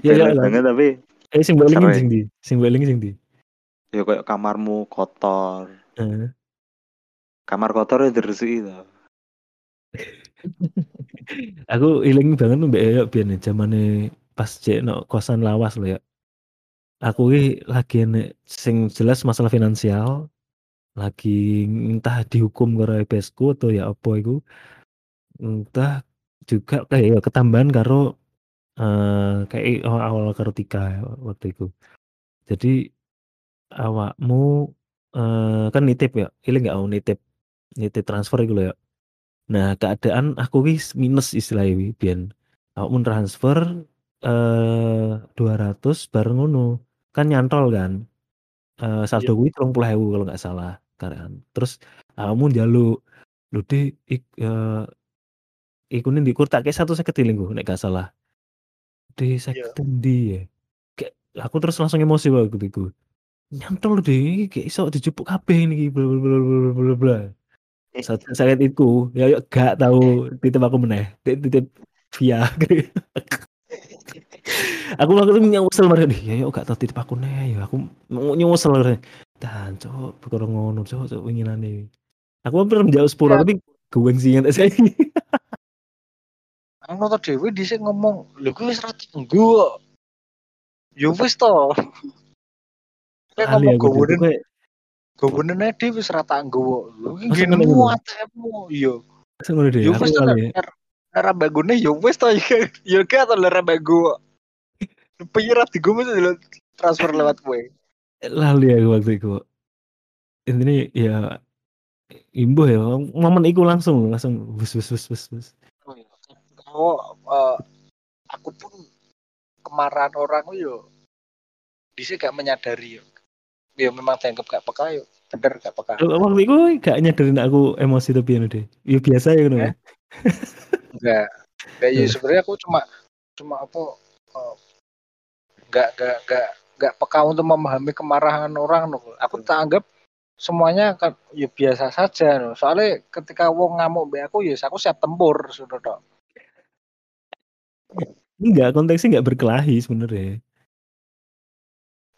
Ya ya Sepele lah. banget tapi Eh sing baling sing di, sing baling sing di. ya kayak kamarmu kotor. Eh. Kamar kotor ya diresiki to. <laughs> Aku iling banget mbak ya biyen zamane pas cek no kosan lawas lho ya. Aku ki lagi enek sing jelas masalah finansial lagi entah dihukum karo EPS ku atau ya apa iku. Entah juga kayak ya ketambahan karo eh kayak awal-awal karo Tika waktu itu. Jadi awakmu eh kan nitip ya, iling nggak mau nitip nitip transfer iku lho ya. Nah, keadaan aku wis minus istilahnya wi biyen. Awakmu transfer eh 200 bareng ngono. Kan nyantol kan. Eh saldo kuwi 30.000 kalau nggak salah kan. Terus awakmu njaluk lho Dik ik eh iku nih dikur tak kayak satu seket iling nek gak salah. Di seket endi ya? Kayak aku terus langsung emosi waktu itu. Nyantol deh, iki kayak iso dijupuk kabeh ini bla bla bla bla bla bla. Saat <laughs> saat itu ya yuk gak tahu titip aku meneh titip, titip via <laughs> aku waktu itu nyesel marah nih ya yuk gak tahu titip aku nih ya aku mau nyesel marah dan cowok perkara ngono cowok cowok ingin aku hampir menjauh sepuluh Ya. tapi gue sih ingat saya Anu to dhewe dhisik ngomong, lho kuwi wis ra tunggu. Ya wis to. <laughs> Kayak ngomong gowone gowone dhewe wis ra tak nggowo. Lho iki Masa ngene ngono mu iku? ATM-mu. Iya. ngono deh Ya wis to <laughs> ya. ora bagune ya wis to ya kayak to ora bago. Pengen ra digowo transfer lewat kowe. lali aku waktu itu ini ya imbuh ya momen itu langsung langsung bus bus bus bus bus Oh, eh, aku pun kemarahan orang yo bisa gak menyadari yo. Ya memang dianggap gak peka yo. Bener gak peka. waktu itu gak nyadarin aku emosi tapi ya deh ya biasa ya kan Enggak. Ya sebenarnya aku cuma cuma apa eh, enggak enggak enggak enggak peka untuk memahami kemarahan orang no. Aku tak anggap semuanya kan ya biasa saja no. Soalnya ketika wong ngamuk mbak aku ya aku siap tempur sudah tok. Enggak konteksnya enggak berkelahi sebenarnya.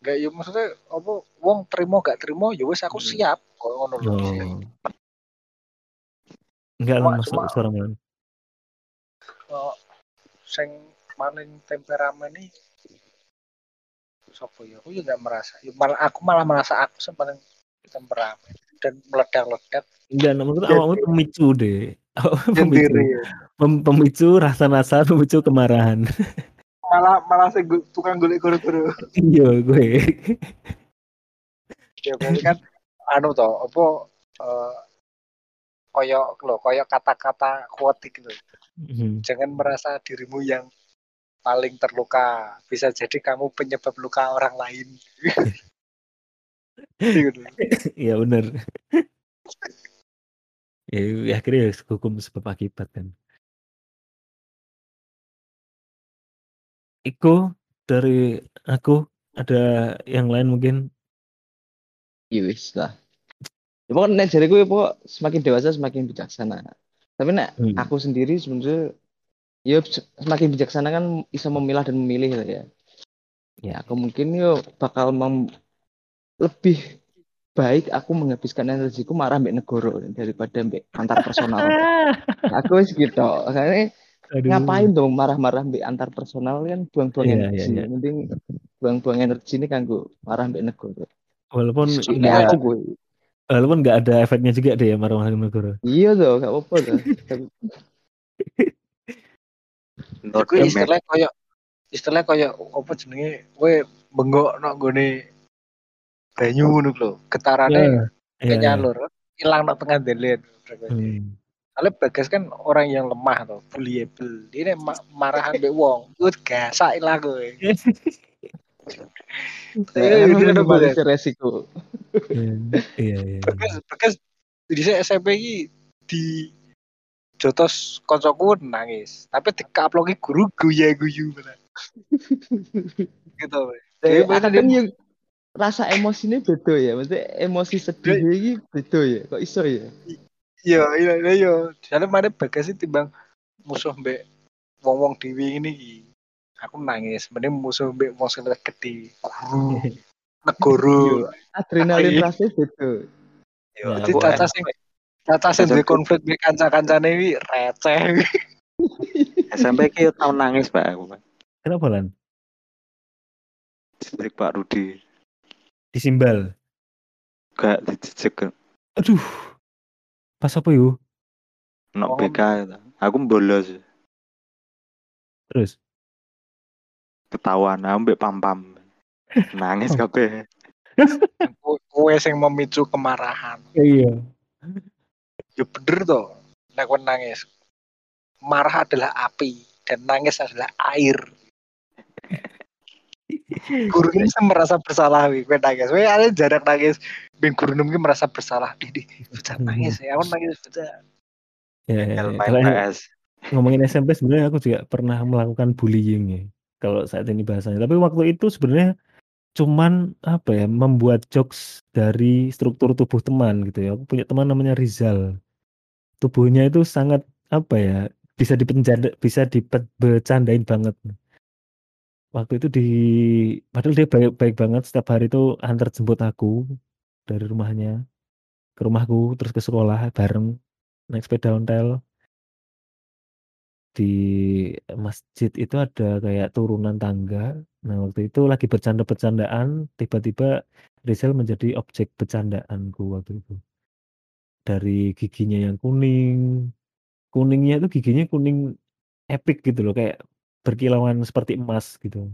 Enggak ya maksudnya apa wong terima gak terima ya wis aku siap kok ngono lho. oh. Enggak Cuma- lah masuk suara mana Eh, sing paling temperamen nih sopo ya aku juga merasa. Ya malah aku malah merasa aku sing paling temperamen dan meledak-ledak. Enggak maksudnya Ya, awakmu pemicu deh Awakmu pemicu. Sendiri Pem- pemicu rasa-rasa pemicu kemarahan. Malah malah gu- tukang golek guru-guru. Iya gue. Ya berarti kan anu toh apa eh koyo lo koyo kata-kata kuat gitu Hmm. jangan merasa dirimu yang paling terluka. Bisa jadi kamu penyebab luka orang lain. Gitu. <laughs> Iya bener. Ya, ya akhirnya ya hukum sebab akibat kan. Iku dari aku ada yang lain mungkin. Ya wis lah. Ya pokoknya nek jariku ya pokok semakin dewasa semakin bijaksana. Tapi nek Hmm. aku sendiri sebenarnya ya se- semakin bijaksana kan bisa memilah dan memilih gitu ya. Ya aku mungkin yo bakal mem- lebih baik aku menghabiskan energiku marah mbek negoro daripada mbek antar personal. aku wis gitu. Aduh. ngapain dong marah-marah mbek antar personal kan buang-buang Iya, energi. iya, iya. Mending buang-buang energi ini kanggo marah mbek negoro. Walaupun enggak aku gue. Walaupun nggak ada efeknya juga deh ya marah-marah Negoro. Iya tuh, gak apa-apa tuh. No Iku damage. istilah koyo istilah koyo apa jenenge kowe bengok nok gone banyu ngono lho. Getarane Iya, kayak iya. nyalur. Hilang nok tengah delet. Hmm. Soalnya Bagas kan orang yang lemah tuh, bullyable. Dia ma marahan be wong, gue gasak ilah gue. <laughs> Ya, dia ada minimalisir resiko. Iya, <laughs> iya, iya. Bagas, Bagas di SMP ini di jotos koncoku nangis, tapi di upload guru guya guyu bener. <laughs> gitu. kadang dia- yang rasa emosinya beda ya. Maksudnya emosi sedih ini beda ya. Kok iso ya? Iya, iya, iya, iya. Soalnya mana Bagas sih timbang musuh mbek wong-wong dewi ini iki. Aku nangis, mending musuh mbek wong sing luwih gede. Guru, negoro. Iya, Adrenalin Iya. rasanya beda. Yo, Ya, jadi Caca sing Caca sing duwe SMP. konflik mbek kanca-kancane iki receh. <laughs> SMP ki yo tau nangis Pak aku. Pak. Kenapa lan? Distrik Pak Rudi. Disimbal. Gak dijejek Aduh. Pas apa yuk? no Oh. BK. Aku bolos Terus? ketahuan aku mbek pam-pam. <laughs> Nangis kabeh. Ku- Kue sing memicu kemarahan. Iya. Ya bener toh. Nek nangis. Marah adalah api dan nangis adalah air. Guru ini merasa bersalah wi, kowe nangis. Kowe ada jarak nangis. Ben guru ini merasa bersalah. Di, di, bocah nangis ya, aku nangis bocah. Ya, ya, ya. main Kalau PS. ngomongin SMP sebenarnya aku juga pernah melakukan bullying ya. Kalau saat ini bahasanya. Tapi waktu itu sebenarnya cuman apa ya membuat jokes dari struktur tubuh teman gitu ya. Aku punya teman namanya Rizal. Tubuhnya itu sangat apa ya bisa dipenjanda bisa dibecandain banget. Waktu itu di padahal dia baik baik banget setiap hari itu antar jemput aku dari rumahnya ke rumahku terus ke sekolah bareng naik sepeda ontel di masjid itu ada kayak turunan tangga. Nah, waktu itu lagi bercanda-bercandaan, tiba-tiba Rizal menjadi objek bercandaanku waktu itu. Dari giginya yang kuning, kuningnya itu giginya kuning epic gitu loh, kayak berkilauan seperti emas gitu.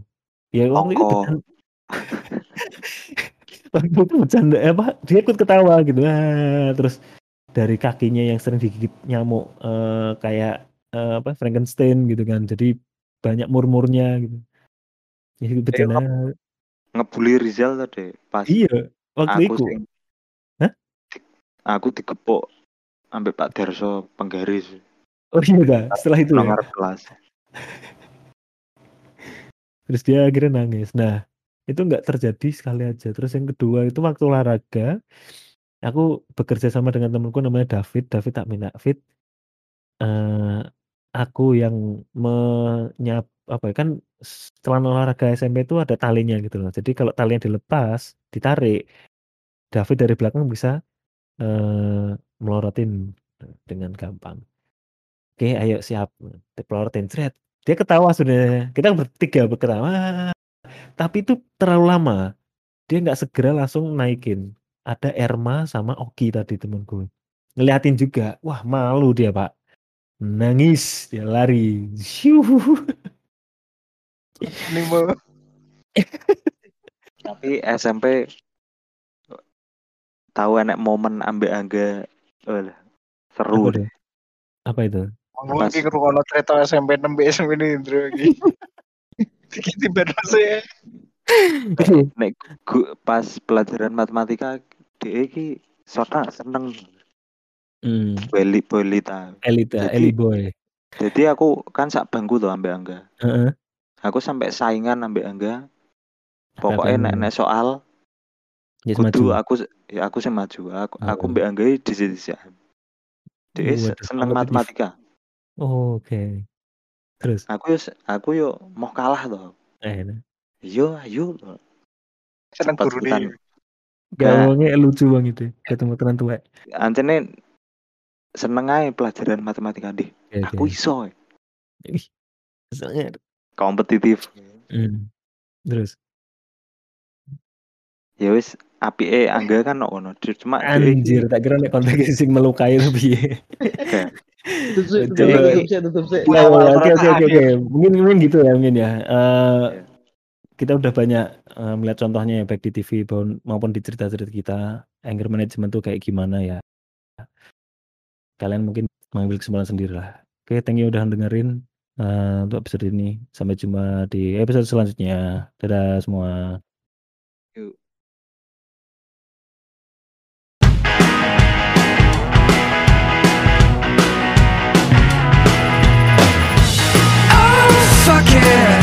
Ya waktu itu Koko. bercanda, <laughs> waktu itu bercanda apa? Dia ikut ketawa gitu. Ah, terus dari kakinya yang sering digigit nyamuk eh, kayak eh, apa Frankenstein gitu kan. Jadi banyak murmurnya gitu. Ya ikut bercanda. Ngebully Rizal tadi pas Iya, waktu aku itu. sing Hah? aku digepuk ambek Pak Derso penggaris Oh iya dah, setelah itu ya. nomor kelas. <laughs> Terus dia akhirnya nangis. Nah, itu nggak terjadi sekali aja. Terus yang kedua itu waktu olahraga, aku bekerja sama dengan temanku namanya David. David tak minta Fit. eh aku yang menyap apa ya kan s- celana olahraga SMP itu ada talinya gitu loh. Jadi kalau talinya dilepas, ditarik, David dari belakang bisa eh melorotin dengan gampang. Oke, ayo siap. Dipelorotin, Cret. Dia ketawa sudah. Kita bertiga berketawa. Tapi itu terlalu lama. Dia nggak segera langsung naikin. Ada Erma sama Oki tadi temanku. Ngeliatin juga. Wah, malu dia, Pak. Nangis, dia lari. <laughs> Tapi SMP tahu enek momen ambek angga oh, seru deh. Apa itu? Ngomong iki ngrungokno cerita SMP 6 SMP ini Indro <laughs> iki. Iki tiba ya. Nek gu- pas pelajaran matematika dia iki sota seneng Hmm, beli bolita. Elita, Jadi- Eli Boy. Jadi aku kan sak bangku tuh ambek angga. Heeh. Aku sampai saingan ambek angga. Pokoknya nek nek soal Yes, kudu maju. aku ya aku sih maju. Aku aku Heeh. mbek angga di sini Dia se- Waduh, seneng matematika. Oh, Oke. Terus? Aku yo aku yo mau kalah tuh. Eh, nah. Yo ayo. Seneng nih. Gawangnya lucu banget itu. Ketemu teman tua. Ancene seneng aja pelajaran matematika deh. Oke, Aku oke. iso eh. Ih, Misalnya. kompetitif. Hmm. Terus? Ya wis apike Angga kan ono cuma dhek iki Anjir, tak kira nek konteks sing melukai itu oke oke oke. Mungkin mungkin gitu ya mungkin ya. Eh, Ya. kita udah banyak eh, melihat contohnya ya baik di TV maupun- di cerita-cerita kita anger management tuh kayak gimana ya. Kalian mungkin mengambil kesimpulan sendiri lah. Oke, thank you udah dengerin eh, untuk episode ini. Sampai jumpa di episode selanjutnya. Dadah semua. Oh, fuck it.